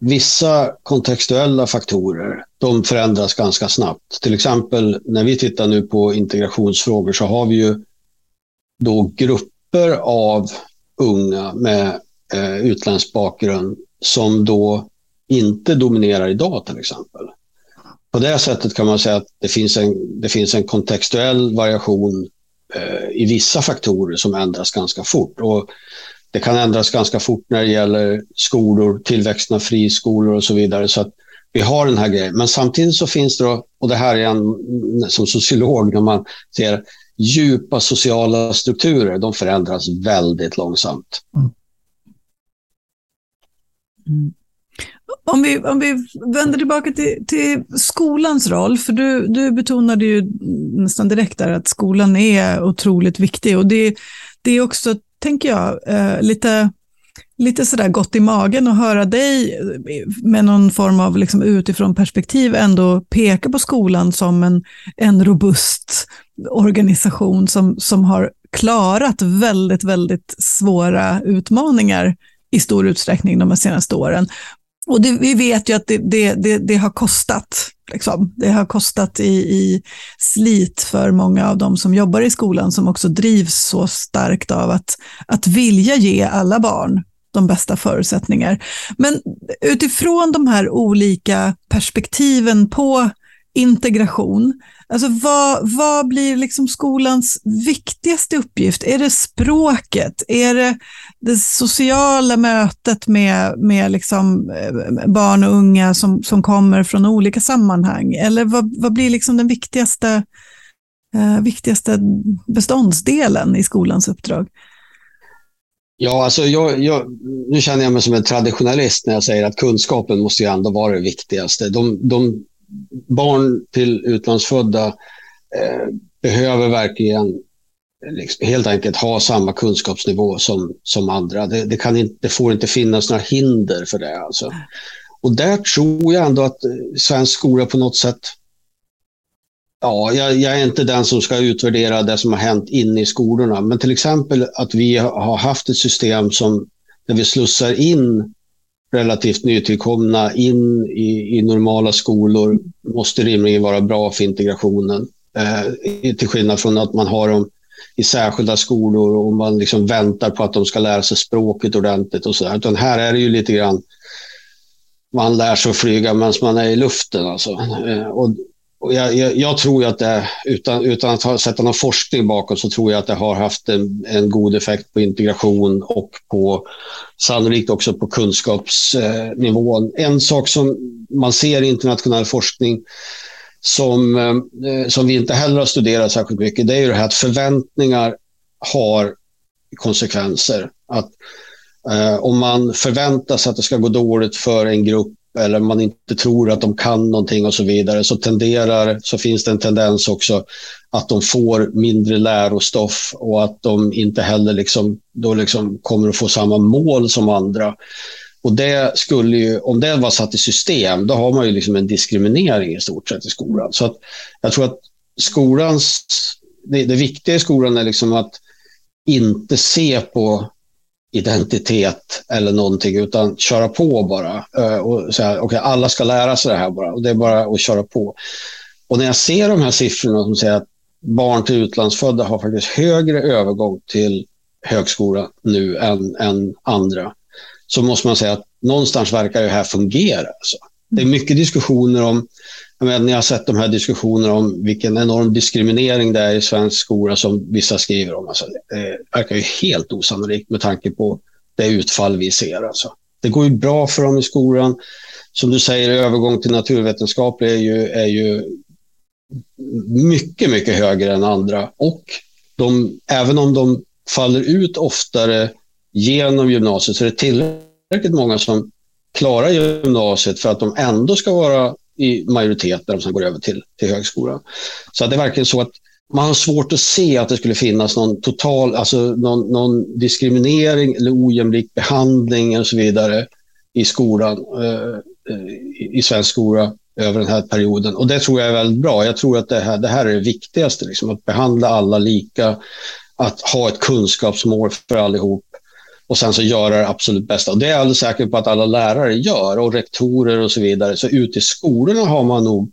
vissa kontextuella faktorer de förändras ganska snabbt. Till exempel när vi tittar nu på integrationsfrågor så har vi ju då grupper av unga med eh, utländsk bakgrund som då inte dominerar idag till exempel. På det sättet kan man säga att det finns en, det finns en kontextuell variation eh, i vissa faktorer som ändras ganska fort. Och det kan ändras ganska fort när det gäller skolor, tillväxten av friskolor och så vidare. Så att vi har den här grejen. Men samtidigt så finns det, då, och det här är en, som sociolog, när man ser djupa sociala strukturer, de förändras väldigt långsamt. Mm. mm. Om vi, om vi vänder tillbaka till, till skolans roll, för du, du betonade ju nästan direkt där att skolan är otroligt viktig och det, det är också, tänker jag, eh, lite, lite sådär gott i magen att höra dig med någon form av liksom utifrån perspektiv ändå peka på skolan som en, en robust organisation som, som har klarat väldigt, väldigt svåra utmaningar i stor utsträckning de senaste åren. Och det, vi vet ju att det, det, det, det har kostat. Liksom. Det har kostat i, i, slit för många av de som jobbar i skolan som också drivs så starkt av att, att vilja ge alla barn de bästa förutsättningar. Men utifrån de här olika perspektiven på integration, alltså vad, vad blir liksom skolans viktigaste uppgift? Är det språket? Är det det sociala mötet med, med liksom eh, barn och unga som, som kommer från olika sammanhang? Eller vad, vad blir liksom den viktigaste, eh, viktigaste beståndsdelen i skolans uppdrag? Ja, alltså jag, jag, nu känner jag mig som en traditionalist när jag säger att kunskapen måste ju ändå vara det viktigaste. De, de barn till utlandsfödda eh, behöver verkligen eh, liksom, helt enkelt ha samma kunskapsnivå som, som andra. Det, det, kan inte, det får inte finnas några hinder för det. Alltså. Och där tror jag ändå att eh, svensk skola på något sätt Ja, jag, jag, är inte den som ska utvärdera det som har hänt inne i skolorna, men till exempel att vi har haft ett system som där vi slussar in relativt nytillkomna in i, i normala skolor måste rimligen vara bra för integrationen. Eh, till skillnad från att man har dem i särskilda skolor och man liksom väntar på att de ska lära sig språket ordentligt och så där. Utan här är det ju lite grann man lär sig att flyga medan man är i luften. Alltså. Eh, och och jag, jag, jag, tror att det, utan, utan att ha, sätta någon forskning bakom, så tror jag att det har haft en, en god effekt på integration och på sannolikt också på kunskapsnivån. En sak som man ser i internationell forskning som, eh, som vi inte heller har studerat särskilt mycket, det är ju det här att förväntningar har konsekvenser. Att eh, om man förväntar sig att det ska gå dåligt för en grupp eller man inte tror att de kan någonting och så vidare så tenderar, så finns det en tendens också att de får mindre lärostoff och att de inte heller liksom, då liksom kommer att få samma mål som andra. Och det skulle ju, om det var satt i system, då har man ju liksom en diskriminering i stort sett i skolan. Så att jag tror att skolans, det, det viktiga i skolan är liksom att inte se på identitet eller någonting, utan köra på bara. Eh, och säga, okay, alla ska lära sig det här bara. Och det är bara att köra på. Och när jag ser de här siffrorna som säger att barn till utlandsfödda har faktiskt högre övergång till högskola nu än, än andra, så måste man säga att någonstans verkar det här fungera. Alltså. Det är mycket diskussioner om jag menar, ni har sett de här diskussionerna om vilken enorm diskriminering det är i svensk skola som vissa skriver om. Alltså, det eh, verkar ju helt osannolikt med tanke på det utfall vi ser. Alltså. Det går ju bra för dem i skolan. Som du säger, övergång till naturvetenskap är ju, är ju mycket, mycket högre än andra. Och de, även om de faller ut oftare genom gymnasiet så är det tillräckligt många som klarar gymnasiet för att de ändå ska vara i majoritet när de sen går över till, till högskolan. Så det är verkligen så att man har svårt att se att det skulle finnas någon total, alltså någon, någon diskriminering eller ojämlik behandling och så vidare i skolan, eh, i svensk skola över den här perioden. Och det tror jag är väldigt bra. Jag tror att det här, det här är det viktigaste, liksom, att behandla alla lika, att ha ett kunskapsmål för allihop och sen så göra det absolut bästa. Och det är jag alldeles säker på att alla lärare gör och rektorer och så vidare. Så ute i skolorna har man nog,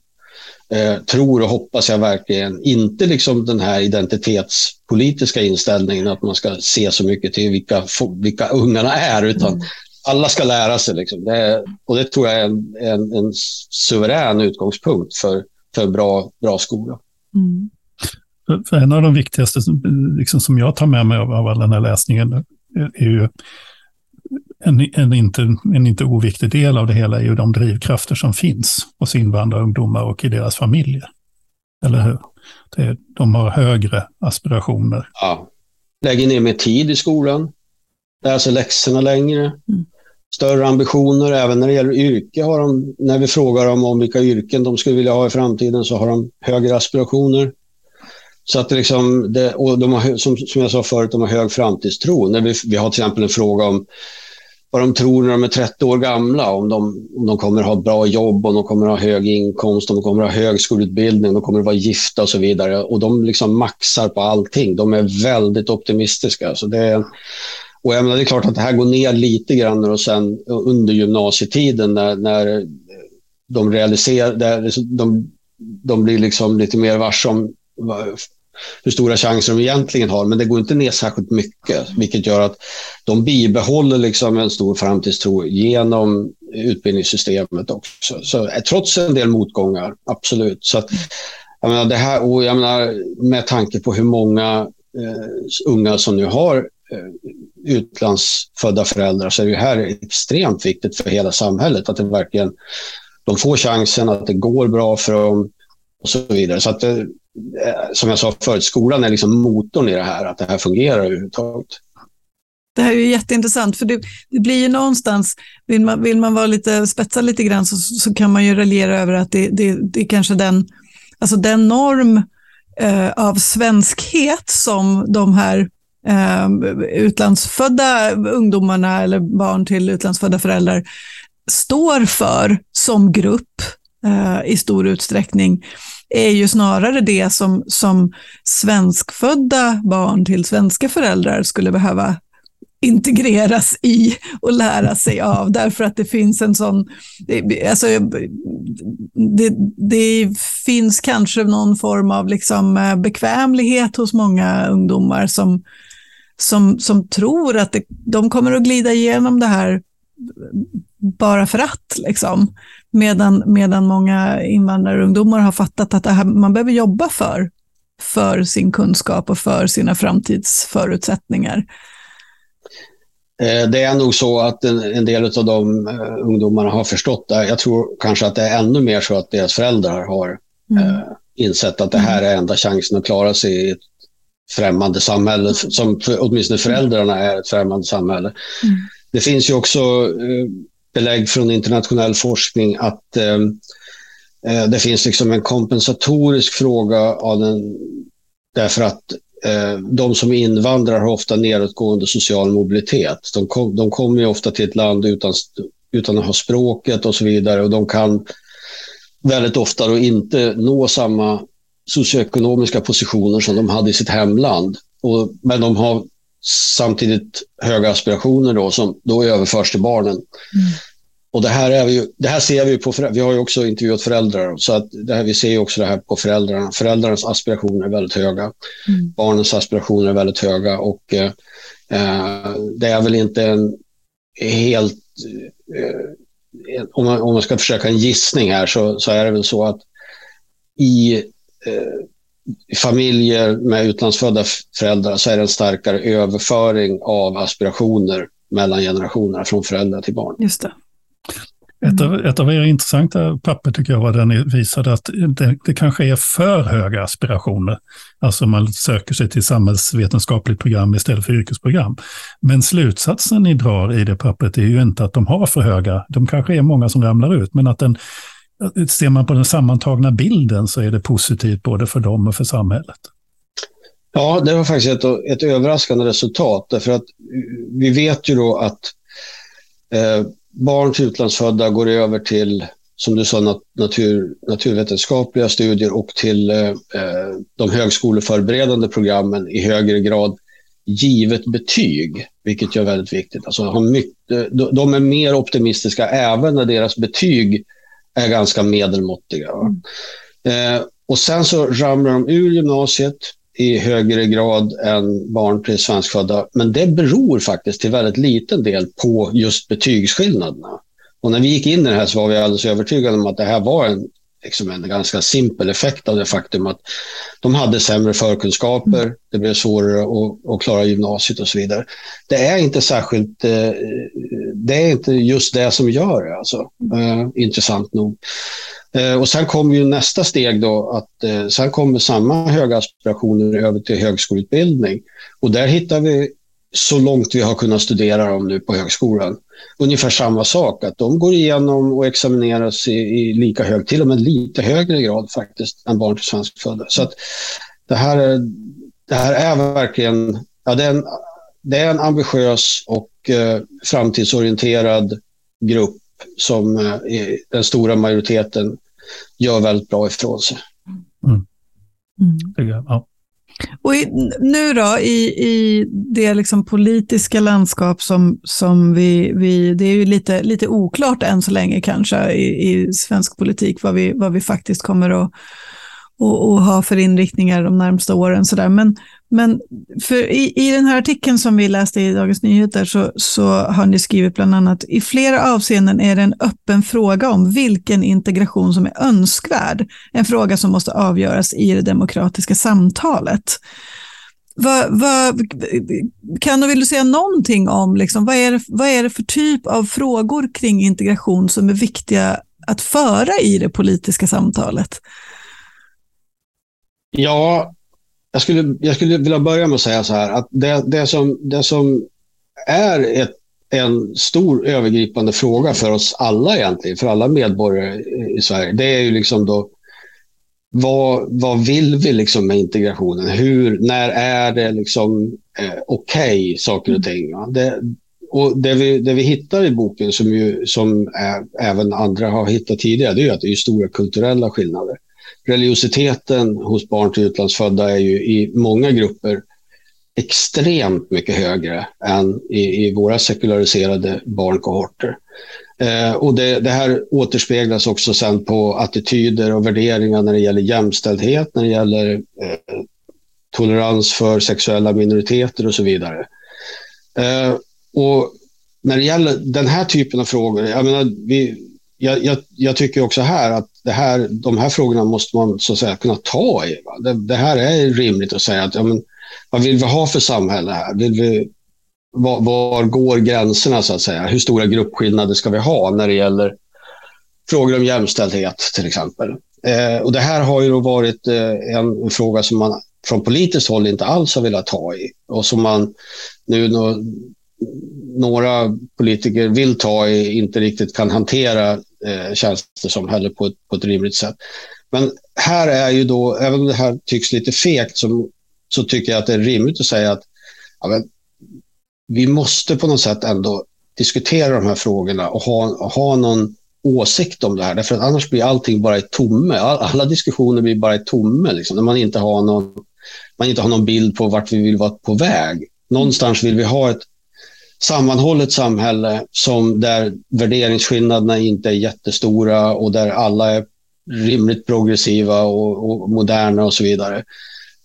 eh, tror och hoppas jag verkligen, inte liksom den här identitetspolitiska inställningen att man ska se så mycket till vilka, vilka ungarna är, utan mm. alla ska lära sig. Liksom. Det, och det tror jag är en, en, en suverän utgångspunkt för, för bra, bra skola. Mm. För en av de viktigaste liksom, som jag tar med mig av, av all den här läsningen är ju en, en, inte, en inte oviktig del av det hela är ju de drivkrafter som finns hos invandrarungdomar och i deras familjer. Eller hur? Det, de har högre aspirationer. Ja. Lägger ner mer tid i skolan, lär sig läxorna längre, mm. större ambitioner. Även när det gäller yrke har de, när vi frågar dem om vilka yrken de skulle vilja ha i framtiden, så har de högre aspirationer. Så att det liksom, det, och de har, som, som jag sa förut, de har hög framtidstro. När vi, vi har till exempel en fråga om vad de tror när de är 30 år gamla, om de, om de kommer ha bra jobb, om de kommer ha hög inkomst, om de kommer ha högskoleutbildning, om de kommer vara gifta och så vidare. Och de liksom maxar på allting. De är väldigt optimistiska. Så det är, och jag menar, det är klart att det här går ner lite grann och sen under gymnasietiden när, när de realiserar, liksom de, de blir liksom lite mer varse om hur stora chanser de egentligen har, men det går inte ner särskilt mycket, vilket gör att de bibehåller liksom en stor framtidstro genom utbildningssystemet också. Så, eh, trots en del motgångar, absolut. Så att, jag menar, det här, och jag menar, med tanke på hur många eh, unga som nu har eh, utlandsfödda föräldrar så är det här extremt viktigt för hela samhället, att det verkligen de får chansen, att det går bra för dem och så vidare. Så att eh, som jag sa förut, skolan är liksom motorn i det här, att det här fungerar överhuvudtaget. Det här är ju jätteintressant, för det, det, blir ju någonstans, vill man, vill man vara lite, spetsa lite grann så, så kan man ju raljera över att det, det, det är kanske den, alltså den norm eh, av svenskhet som de här eh, utlandsfödda ungdomarna eller barn till utlandsfödda föräldrar står för som grupp eh, i stor utsträckning är ju snarare det som, som svenskfödda barn till svenska föräldrar skulle behöva integreras i och lära sig av, därför att det finns en sån... Alltså, det, det finns kanske någon form av liksom eh, bekvämlighet hos många ungdomar som, som, som tror att det, de kommer att glida igenom det här bara för att. Liksom. Medan, medan många invandrarungdomar har fattat att här, man behöver jobba för, för sin kunskap och för sina framtidsförutsättningar. Eh, det är nog så att en, en del av de uh, ungdomarna har förstått det. Jag tror kanske att det är ännu mer så att deras föräldrar har mm. uh, insett att det här är enda chansen att klara sig i ett främmande samhälle, som för, åtminstone föräldrarna är ett främmande samhälle. Mm. Det finns ju också eh, belägg från internationell forskning att eh, eh, det finns liksom en kompensatorisk fråga av den, därför att de som invandrar har ofta nedåtgående social mobilitet. De, kom, de kommer ju ofta till ett land utan, utan att ha språket och så vidare och de kan väldigt ofta då inte nå samma socioekonomiska positioner som de hade i sitt hemland. Och, men de har samtidigt höga aspirationer då som då överförs till barnen. Mm. Och det här, är vi, det här ser vi på, vi har ju också intervjuat föräldrar, så att det här, vi ser också det här på föräldrarna. Föräldrarnas aspirationer är väldigt höga. Mm. Barnens aspirationer är väldigt höga och eh, eh det är väl inte en helt... Eh, om, man, om man ska försöka en gissning här så, så är det väl så att i eh, familjer med utlandsfödda föräldrar så är det en starkare överföring av aspirationer mellan generationerna från föräldrar till barn. Just det. Ett av, ett av era intressanta papper tycker jag var där ni visade att det, det kanske är för höga aspirationer. Alltså man söker sig till samhällsvetenskapligt program istället för yrkesprogram. Men slutsatsen ni drar i det pappret är ju inte att de har för höga, de kanske är många som ramlar ut, men att den, ser man på den sammantagna bilden så är det positivt både för dem och för samhället. Ja, det var faktiskt ett, ett överraskande resultat. Därför att vi vet ju då att eh, barn till utlandsfödda går över till, som du sa, natur, naturvetenskapliga studier och till eh, eh, de högskoleförberedande programmen i högre grad givet betyg, vilket är väldigt viktigt. Alltså, mycket, de är mer optimistiska även när deras betyg är ganska medelmåttiga. Mm. Eh, och sen så ramlar de ur gymnasiet i högre grad än barn till svenskfödda. Men det beror faktiskt till väldigt liten del på just betygsskillnaderna. Och när vi gick in i det här så var vi alldeles övertygade om att det här var en, liksom en ganska simpel effekt av det faktum att de hade sämre förkunskaper, mm. det blev svårare att, att, klara gymnasiet och så vidare. Det är inte särskilt, eh, det är inte just det som gör det, alltså, eh, intressant nog. Eh, och sen kommer ju nästa steg då att sen kommer samma höga aspirationer över till högskoleutbildning. Och där hittar vi så långt vi har kunnat studera dem nu på högskolan. Ungefär samma sak, att de går igenom och examineras i, i lika hög, till och med lite högre grad faktiskt, än barn till svenskfödda. Så att det här är, det här är verkligen, ja, det är en, det är en ambitiös och eh, framtidsorienterad grupp som eh, den stora majoriteten gör väldigt bra ifrån sig. Mm. Mm. Ja. Och i, nu då, i, i det liksom politiska landskap som, som vi, vi... Det är ju lite, lite oklart än så länge kanske i, i svensk politik vad vi, vad vi faktiskt kommer att och, och ha för inriktningar de närmsta åren. Så där. Men, men för i, i den här artikeln som vi läste i Dagens Nyheter så, så har ni skrivit bland annat i flera avseenden är det en öppen fråga om vilken integration som är önskvärd. En fråga som måste avgöras i det demokratiska samtalet. Vad, vad, kan och vill du säga någonting om liksom, vad, är det, vad är det för typ av frågor kring integration som är viktiga att föra i det politiska samtalet? Ja, jag skulle, jag skulle vilja börja med att säga så här att det, det, som, det som är ett, en stor övergripande fråga för oss alla egentligen, för alla medborgare i Sverige, det är ju liksom då vad, vad vill vi liksom med integrationen? Hur, när är det liksom eh, okej okay, saker och ting? Ja? Det, och det vi, det vi hittar i boken som, ju, som är, även andra har hittat tidigare, det är att det är stora kulturella skillnader religiositeten hos barn till utlandsfödda är ju i många grupper extremt mycket högre än i, i våra sekulariserade barnkohorter. Eh, och det, det, här återspeglas också sen på attityder och värderingar när det gäller jämställdhet, när det gäller eh, tolerans för sexuella minoriteter och så vidare. Eh, och när det gäller den här typen av frågor, jag menar, vi, jag, jag, jag, tycker också här att det här, de här frågorna måste man så att säga kunna ta i. Det, det, här är rimligt att säga att ja, men, vad vill vi ha för samhälle här? Vill vi, var, var, går gränserna så att säga? Hur stora gruppskillnader ska vi ha när det gäller frågor om jämställdhet till exempel? Eh, och det här har ju varit eh, en, en, fråga som man från politiskt håll inte alls har velat ta i och som man nu no, några politiker vill ta i inte riktigt kan hantera eh, känns det som heller på ett, på ett rimligt sätt. Men här är ju då, även om det här tycks lite fegt, så, så tycker jag att det är rimligt att säga att ja, men, vi måste på något sätt ändå diskutera de här frågorna och ha, ha någon åsikt om det här. Därför att annars blir allting bara i tomme. Alla diskussioner blir bara i tomme. Liksom, när man inte, har någon, man inte har någon bild på vart vi vill vara på väg. Någonstans vill vi ha ett sammanhållet samhälle som där värderingsskillnaderna inte är jättestora och där alla är rimligt progressiva och, och moderna och så vidare.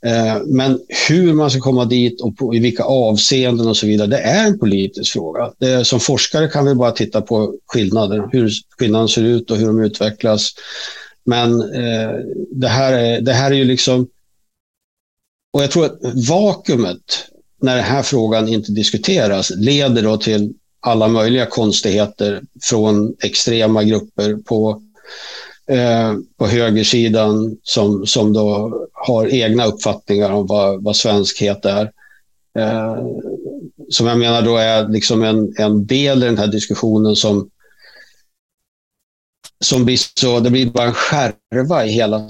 Eh, men hur man ska komma dit och på, i vilka avseenden och så vidare, det är en politisk fråga. Det, som forskare kan vi bara titta på skillnader, hur skillnaden ser ut och hur de utvecklas. Men eh, det, här är, det här är ju liksom... Och jag tror att vakuumet när den här frågan inte diskuteras leder då till alla möjliga konstigheter från extrema grupper på, eh, på högersidan som, som då har egna uppfattningar om vad, vad svenskhet är. Eh, som jag menar då är liksom en, en del i den här diskussionen som som blir så, det blir bara en skärva i hela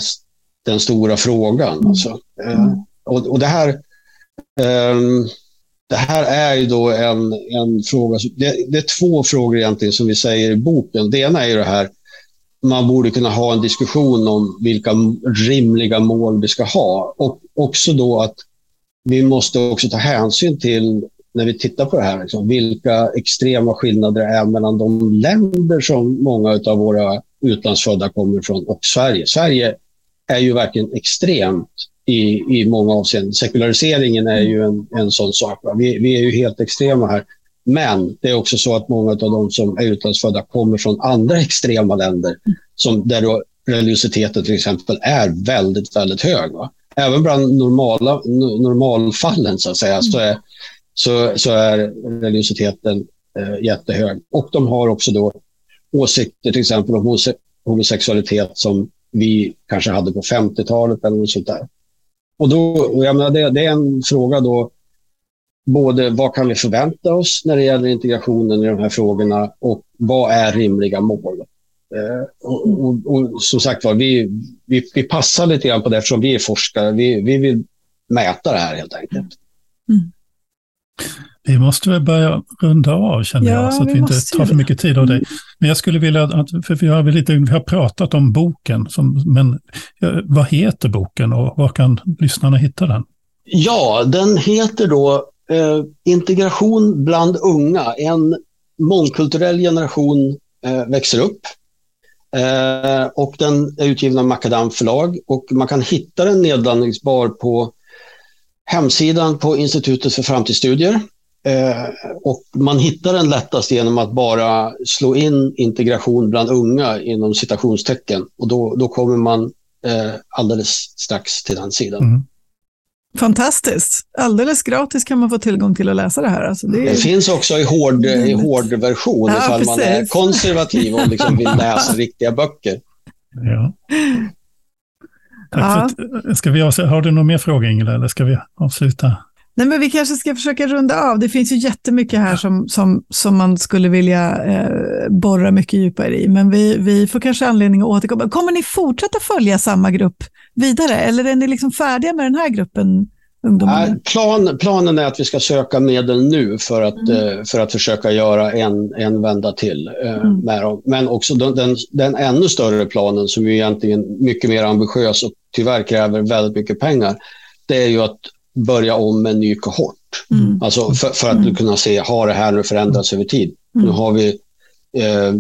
den stora frågan. Alltså. Eh, och, och det här Ehm, det här är ju då en, en fråga. Det, det, är två frågor egentligen som vi säger i boken. Det ena är ju det här, man borde kunna ha en diskussion om vilka rimliga mål vi ska ha. Och också då att vi måste också ta hänsyn till, när vi tittar på det här, liksom, vilka extrema skillnader det är mellan de länder som många av våra utlandsfödda kommer från och Sverige. Sverige är ju verkligen extremt i, i många avseenden. Sekulariseringen är ju en, en sån sak. Vi, vi är ju helt extrema här. Men det är också så att många av de som är utlandsfödda kommer från andra extrema länder som, där då religiositeten till exempel är väldigt, väldigt hög. Va? Även bland normala, normalfallen så att säga så är, så, så är religiositeten eh, jättehög. Och de har också då åsikter till exempel om homosexualitet som vi kanske hade på 50-talet eller något sånt där. Och då, jag menar, det, det, är en fråga då, både vad kan vi förvänta oss när det gäller integrationen i de här frågorna och vad är rimliga mål? Eh, och, och, och, som sagt var, vi, vi, vi passar lite grann på det eftersom vi är forskare. Vi, vi vill mäta det här helt enkelt. Mm. Vi måste väl börja runda av känner ja, jag, så att vi, vi inte tar för mycket tid av dig. Men jag skulle vilja, att, för vi har, lite, vi har pratat om boken, som, men vad heter boken och var kan lyssnarna hitta den? Ja, den heter då eh, Integration bland unga. En mångkulturell generation eh, växer upp. Eh, och den är utgiven av Macadam förlag och man kan hitta den nedladdningsbar på hemsidan på Institutet för framtidsstudier. Eh, och man hittar den lättast genom att bara slå in integration bland unga inom citationstecken och då, då kommer man eh, alldeles strax till den sidan. Mm. Fantastiskt. Alldeles gratis kan man få tillgång till att läsa det här. Alltså det, är... det finns också i hård, i hård version ja, ifall precis. man är konservativ och liksom vill [LAUGHS] läsa riktiga böcker. Ja. Tack ja. för, ska vi, har du några mer frågor Ingela eller ska vi avsluta? Nej, men vi kanske ska försöka runda av. Det finns ju jättemycket här som, som, som man skulle vilja eh, borra mycket djupare i, men vi, vi får kanske anledning att återkomma. Kommer ni fortsätta följa samma grupp vidare eller är ni liksom färdiga med den här gruppen? Ungdomar? Plan, planen är att vi ska söka medel nu för att, mm. eh, för att försöka göra en, en vända till eh, mm. med dem. Men också den, den, den, ännu större planen som är egentligen mycket mer ambitiös och tyvärr kräver väldigt mycket pengar. Det är ju att börja om med en ny kohort. Mm. Alltså för, för att mm. kunna se, har det här nu förändrats över tid? Mm. Nu har vi eh,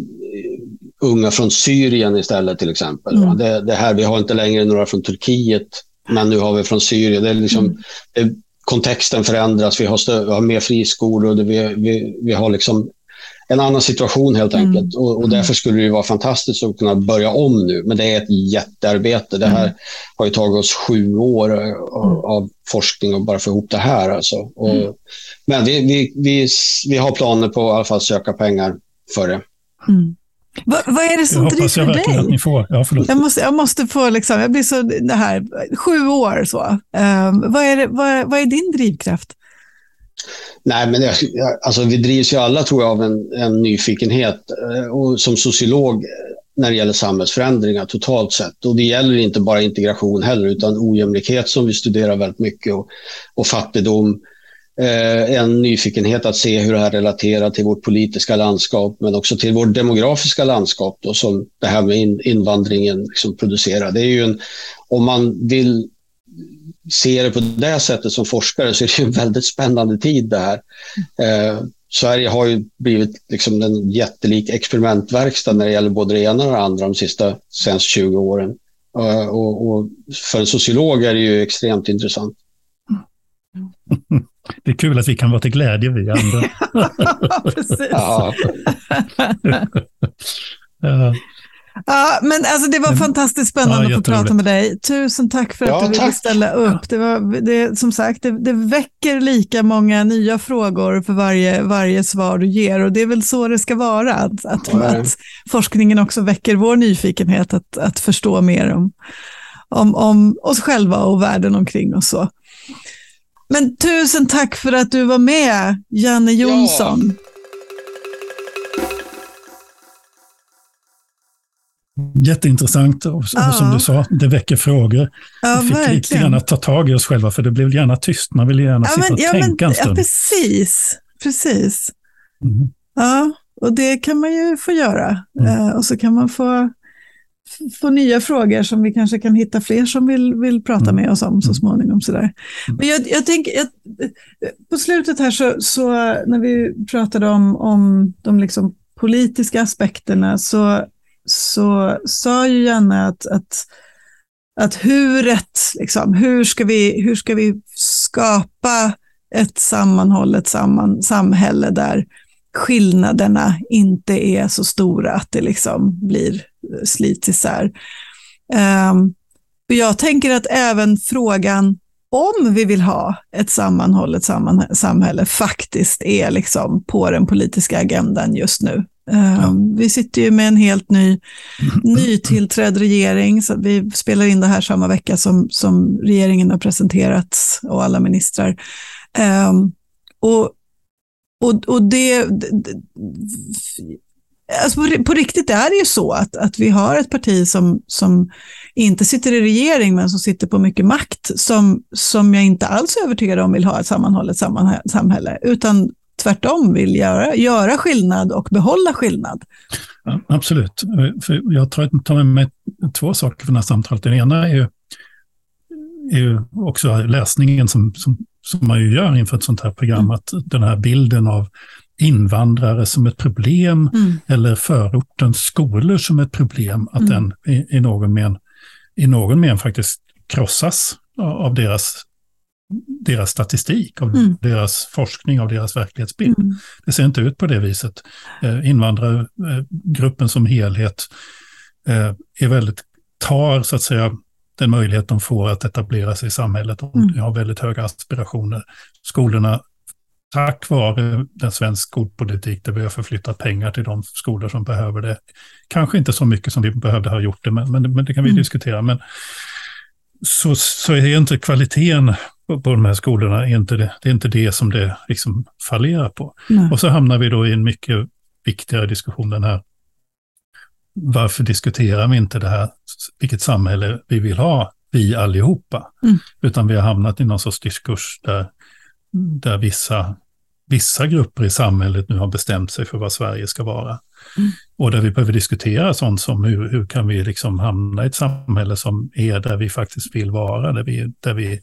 unga från Syrien istället till exempel. Mm. Det, det, här, vi har inte längre några från Turkiet, men nu har vi från Syrien. Det är liksom, mm. det, kontexten förändras, vi har, stö, vi har mer friskolor, vi, vi, vi har liksom en annan situation helt mm. enkelt. Mm. Och, och, därför skulle det vara fantastiskt att kunna börja om nu. Men det är ett jättearbete. Det här mm. har ju tagit oss sju år av, mm. av forskning och bara få ihop det här. Alltså. Och, mm. Men vi, vi, vi, vi har planer på att i alla fall söka pengar för det. Mm. Va, vad är det som jag driver jag dig? Att ni får. Ja, jag, måste, jag måste få, liksom, jag blir så, det här, sju år så. Um, vad, är det, vad, vad är din drivkraft? Nej, men det, alltså, vi drivs ju alla tror jag av en, en nyfikenhet eh, och som sociolog eh, när det gäller samhällsförändringar totalt sett. Och det gäller inte bara integration heller utan ojämlikhet som vi studerar väldigt mycket och, och fattigdom. Eh, en nyfikenhet att se hur det här relaterar till vårt politiska landskap men också till vårt demografiska landskap då, som det här med in, invandringen liksom producerar. Det är ju en, om man vill ser det på det sättet som forskare så är det en väldigt spännande tid det här. Eh, Sverige har ju blivit liksom en jättelik experimentverkstad när det gäller både det ena och det andra de sista senaste 20 åren. Eh, och, och, för en sociolog är det ju extremt intressant. [LAUGHS] Det är kul att vi kan vara till glädje, vi andra. [LAUGHS] Precis. ja. [LAUGHS] ja. Ja, men alltså det var fantastiskt spännande ja, att få prata med dig. Tusen tack för att ja, du ville ställa upp. Det var, det, som sagt, det, det, väcker lika många nya frågor för varje, varje svar du ger och det är väl så det ska vara, att, att, ja. att forskningen också väcker vår nyfikenhet att, att förstå mer om, om, om oss själva och världen omkring oss. Så. Men tusen tack för att du var med, Janne Jonsson. Ja. Jätteintressant och, ja. och, som du sa, det väcker frågor. Ja, vi fick verkligen. lite att ta tag i oss själva för det blev gärna tyst. Man vill gärna ja, sitta men, och ja, tänka men, en stund. Ja, precis. precis. Mm. Ja, och det kan man ju få göra. Mm. Uh, och så kan man få, få nya frågor som vi kanske kan hitta fler som vill, vill prata mm. med oss om så mm. småningom. Sådär. Mm. Men jag, jag tänker, jag, på slutet här så, så, när vi pratade om, om de liksom politiska aspekterna så så sa ju Janne att, att, att huret, liksom, hur, ska vi, hur ska vi skapa ett sammanhållet samman, samhälle där skillnaderna inte är så stora att det liksom blir eh, slits isär. Um, och jag tänker att även frågan om vi vill ha ett sammanhållet samman samhälle faktiskt är liksom på den politiska agendan just nu. Ja. Ehm, vi sitter ju med en helt ny, nytillträdd regering, så vi spelar in det här samma vecka som, som regeringen har presenterats och alla ministrar. Um, och, och, och det, alltså på, på, riktigt är det ju så att, att vi har ett parti som, som inte sitter i regering men som sitter på mycket makt som, som jag inte alls är övertygad om vill ha ett sammanhållet samhälle utan tvärtom vill göra, göra skillnad och behålla skillnad. Ja, absolut. För jag tar med mig två saker för det här samtalet. Den ena är ju, är ju också läsningen som, som, som man ju gör inför ett sånt här program, mm. att den här bilden av invandrare som ett problem mm. eller förortens skolor som ett problem, att mm. den i, i, någon men, i någon men faktiskt krossas av deras, deras statistik, av mm. deras forskning, av deras verklighetsbild. Mm. Det ser inte ut på det viset. Eh, invandrargruppen som helhet eh, är väldigt, tar så att säga den möjlighet de får att etablera sig i samhället. De mm. har väldigt höga aspirationer. Skolorna tack vare den svensk skolpolitik där vi har förflyttat pengar till de skolor som behöver det. Kanske inte så mycket som vi behövde ha gjort det, men, men, men det kan vi mm. diskutera. Men så, så är inte kvaliteten på, de här skolorna, är inte det, det är inte det som det liksom fallerar på. Nej. Och så hamnar vi då i en mycket viktigare diskussion, den här varför diskuterar vi inte det här, vilket samhälle vi vill ha, vi allihopa, mm. utan vi har hamnat i någon sorts diskurs där där vissa, vissa grupper i samhället nu har bestämt sig för vad Sverige ska vara. Mm. Och där vi behöver diskutera sånt som hur, hur kan vi liksom hamna i ett samhälle som är där vi faktiskt vill vara, där, vi, där, vi,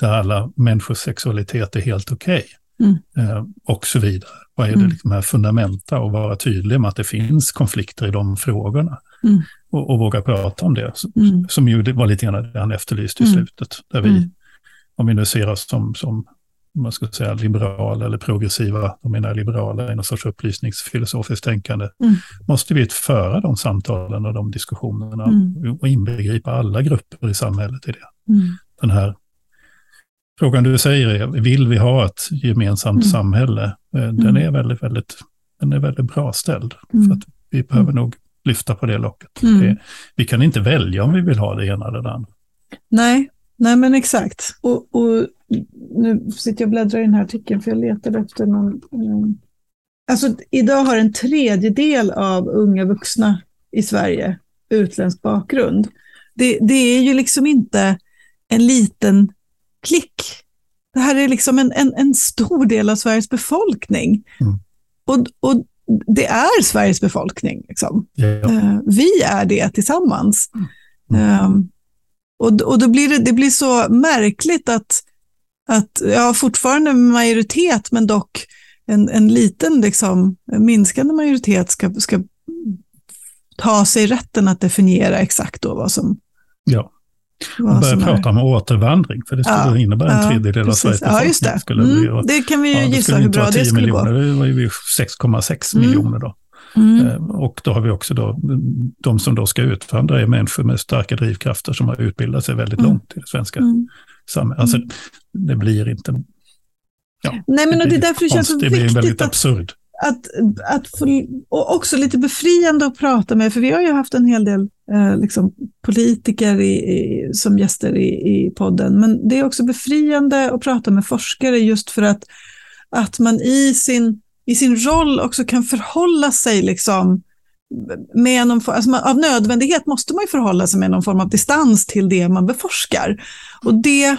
där alla människors sexualitet är helt okej. Okay. Mm. Eh, och så vidare. Vad är det mm. liksom här fundamenta och vara tydlig med att det finns konflikter i de frågorna. Mm. Och, och, våga prata om det, mm. som ju var lite grann det han efterlyste i mm. slutet. Där vi, mm. om vi nu ser oss som, som man ska säga liberala eller progressiva, de menar liberala i någon sorts upplysningsfilosofiskt tänkande, mm. måste vi föra de samtalen och de diskussionerna mm. och inbegripa alla grupper i samhället i det. Mm. Den här frågan du säger är, vill vi ha ett gemensamt mm. samhälle? Eh, den mm. är väldigt, väldigt, den är väldigt bra ställd. Mm. För att vi behöver nog lyfta på det locket. Det, vi kan inte välja om vi vill ha det ena eller det andra. Nej, Nej men exakt. Och, och nu sitter jag och bläddrar i den här artikeln för jag letade efter någon. Um, alltså idag har en tredjedel av unga vuxna i Sverige utländsk bakgrund. Det, det är ju liksom inte en liten klick. Det här är liksom en, en, en stor del av Sveriges befolkning. Mm. Och, och det är Sveriges befolkning. Liksom. Ja. Uh, vi är det tillsammans. Mm. Um, och, och då blir det, det blir så märkligt att, att ja, fortfarande majoritet, men dock en, en liten liksom, minskande majoritet ska, ska ta sig rätten att definiera exakt då vad som... Ja. Man börjar prata om återvandring, för det skulle ja, innebära en tredjedel av Sveriges befolkning. Ja, just det. Skulle mm, bli, och, det kan vi ju ja, gissa hur bra det skulle miljoner, gå. Det var ju 6,6 mm. miljoner då. Mm. Eh, och då har vi också då, de som då ska utvandra är människor med starka drivkrafter som har utbildat sig väldigt mm. långt i det svenska mm. samhället. Alltså, det blir inte... Ja, Nej, men det, det är därför det känns så viktigt. Det blir väldigt absurd. Att, att få, och också lite befriande att prata med, för vi har ju haft en hel del eh, liksom, politiker i, i, som gäster i, i podden, men det är också befriande att prata med forskare just för att, att man i sin i sin roll också kan förhålla sig liksom med någon, alltså man, av nödvändighet måste man ju förhålla sig med någon form av distans till det man beforskar. Och det,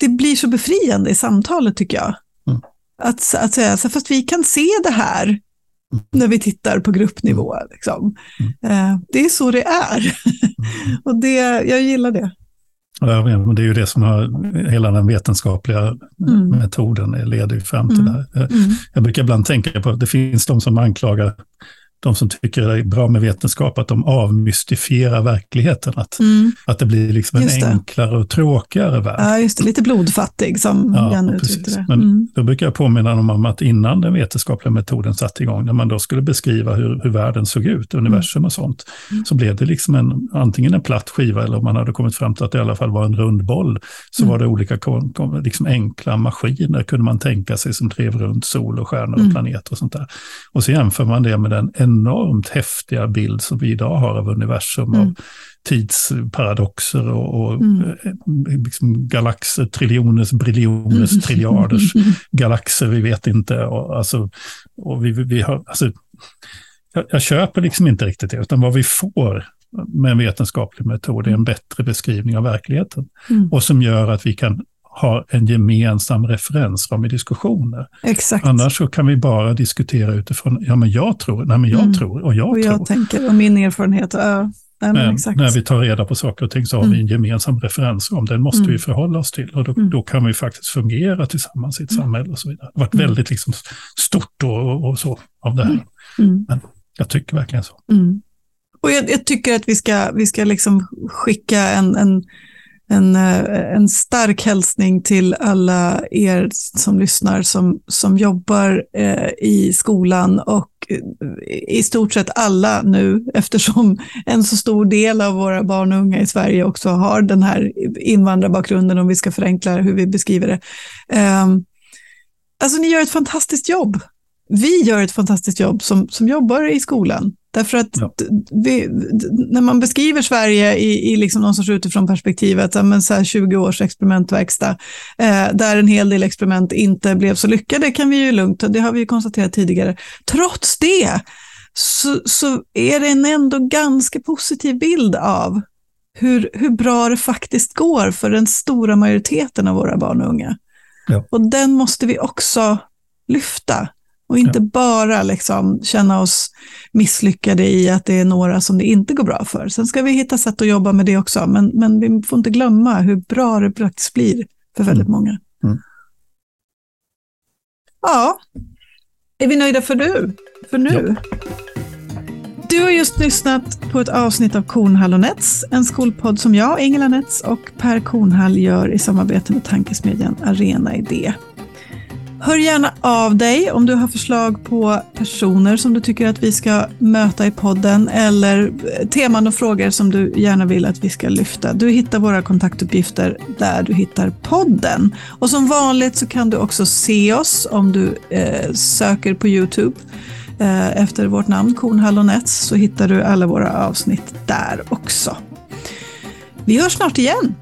det blir så befriande i samtalet tycker jag. Att, att säga, så fast vi kan se det här mm. när vi tittar på gruppnivå. Liksom. Mm. Eh, det är så det är. Mm. [LAUGHS] och det, jag gillar det. Det är ju det som har, hela den vetenskapliga mm. metoden leder fram till mm. det här. Mm. Jag brukar ibland tänka på att det finns de som anklagar de som tycker det är bra med vetenskap, att de avmystifierar verkligheten. Att, mm. att det blir liksom en enklare och tråkigare värld. Ja, just det. Lite blodfattig som ja, Jan uttryckte det. Men mm. då brukar jag påminna dem om att innan den vetenskapliga metoden satte igång, när man då skulle beskriva hur, hur världen såg ut, universum mm. och sånt, mm. så blev det liksom en, antingen en platt skiva eller om man hade kommit fram till att det i alla fall var en rund boll, så mm. var det olika liksom enkla maskiner kunde man tänka sig som drev runt sol och stjärnor och mm. planeter och sånt där. Och så jämför man det med den enormt häftiga bild som vi idag har av universum, mm. av tidsparadoxer och, och mm. Eh, liksom galaxer, triljoners, briljoners, mm. triljarders [LAUGHS] galaxer, vi vet inte. Och, alltså, och vi, vi har, alltså, jag, jag köper liksom inte riktigt det, utan vad vi får med en vetenskaplig metod är en bättre beskrivning av verkligheten. Mm. Och som gör att vi kan ha en gemensam referensram i diskussioner. Exakt. Annars så kan vi bara diskutera utifrån, ja men jag tror, nej men jag mm. tror och jag, och jag tror. tänker och min erfarenhet. Ja. Nej, men, men när vi tar reda på saker och ting så har mm. vi en gemensam referensram. Den måste mm. vi förhålla oss till och då, mm. då, kan vi faktiskt fungera tillsammans i ett mm. samhälle och så vidare. Det har varit mm. väldigt liksom stort och, och, så av det här. Men jag tycker verkligen så. Och jag, jag, tycker att vi ska, vi ska liksom skicka en, en, en, eh, en stark hälsning till alla er som lyssnar som, som jobbar eh, i skolan och eh, i stort sett alla nu eftersom en så stor del av våra barn och unga i Sverige också har den här invandrarbakgrunden om vi ska förenkla hur vi beskriver det. Eh, alltså ni gör ett fantastiskt jobb. Vi gör ett fantastiskt jobb som, som jobbar i skolan. Därför att ja. vi, när man beskriver Sverige i, i liksom någon sorts utifrån perspektivet, men så här 20 års experimentverkstad, eh, där en hel del experiment inte blev så lyckade, kan vi ju lugnt, det har vi ju konstaterat tidigare. Trots det så, så är det en ändå ganska positiv bild av hur, hur bra det faktiskt går för den stora majoriteten av våra barn och unga. Ja. Och den måste vi också lyfta. Och inte ja. bara liksom känna oss misslyckade i att det är några som det inte går bra för. Sen ska vi hitta sätt att jobba med det också, men, men vi får inte glömma hur bra det faktiskt blir för väldigt mm. många. Mm. Ja, är vi nöjda för nu? För nu? Ja. Du har just lyssnat på ett avsnitt av Kornhall och Nets, en skolpodd som jag, Ingela Nets och Per Kornhall gör i samarbete med tankesmedjan Arena Idé. Hör gärna av dig om du har förslag på personer som du tycker att vi ska möta i podden eller eh, teman och frågor som du gärna vill att vi ska lyfta. Du hittar våra kontaktuppgifter där du hittar podden. Och som vanligt så kan du också se oss om du eh, söker på Youtube eh, efter vårt namn Kornhall och Nets så hittar du alla våra avsnitt där också. Vi hörs snart igen.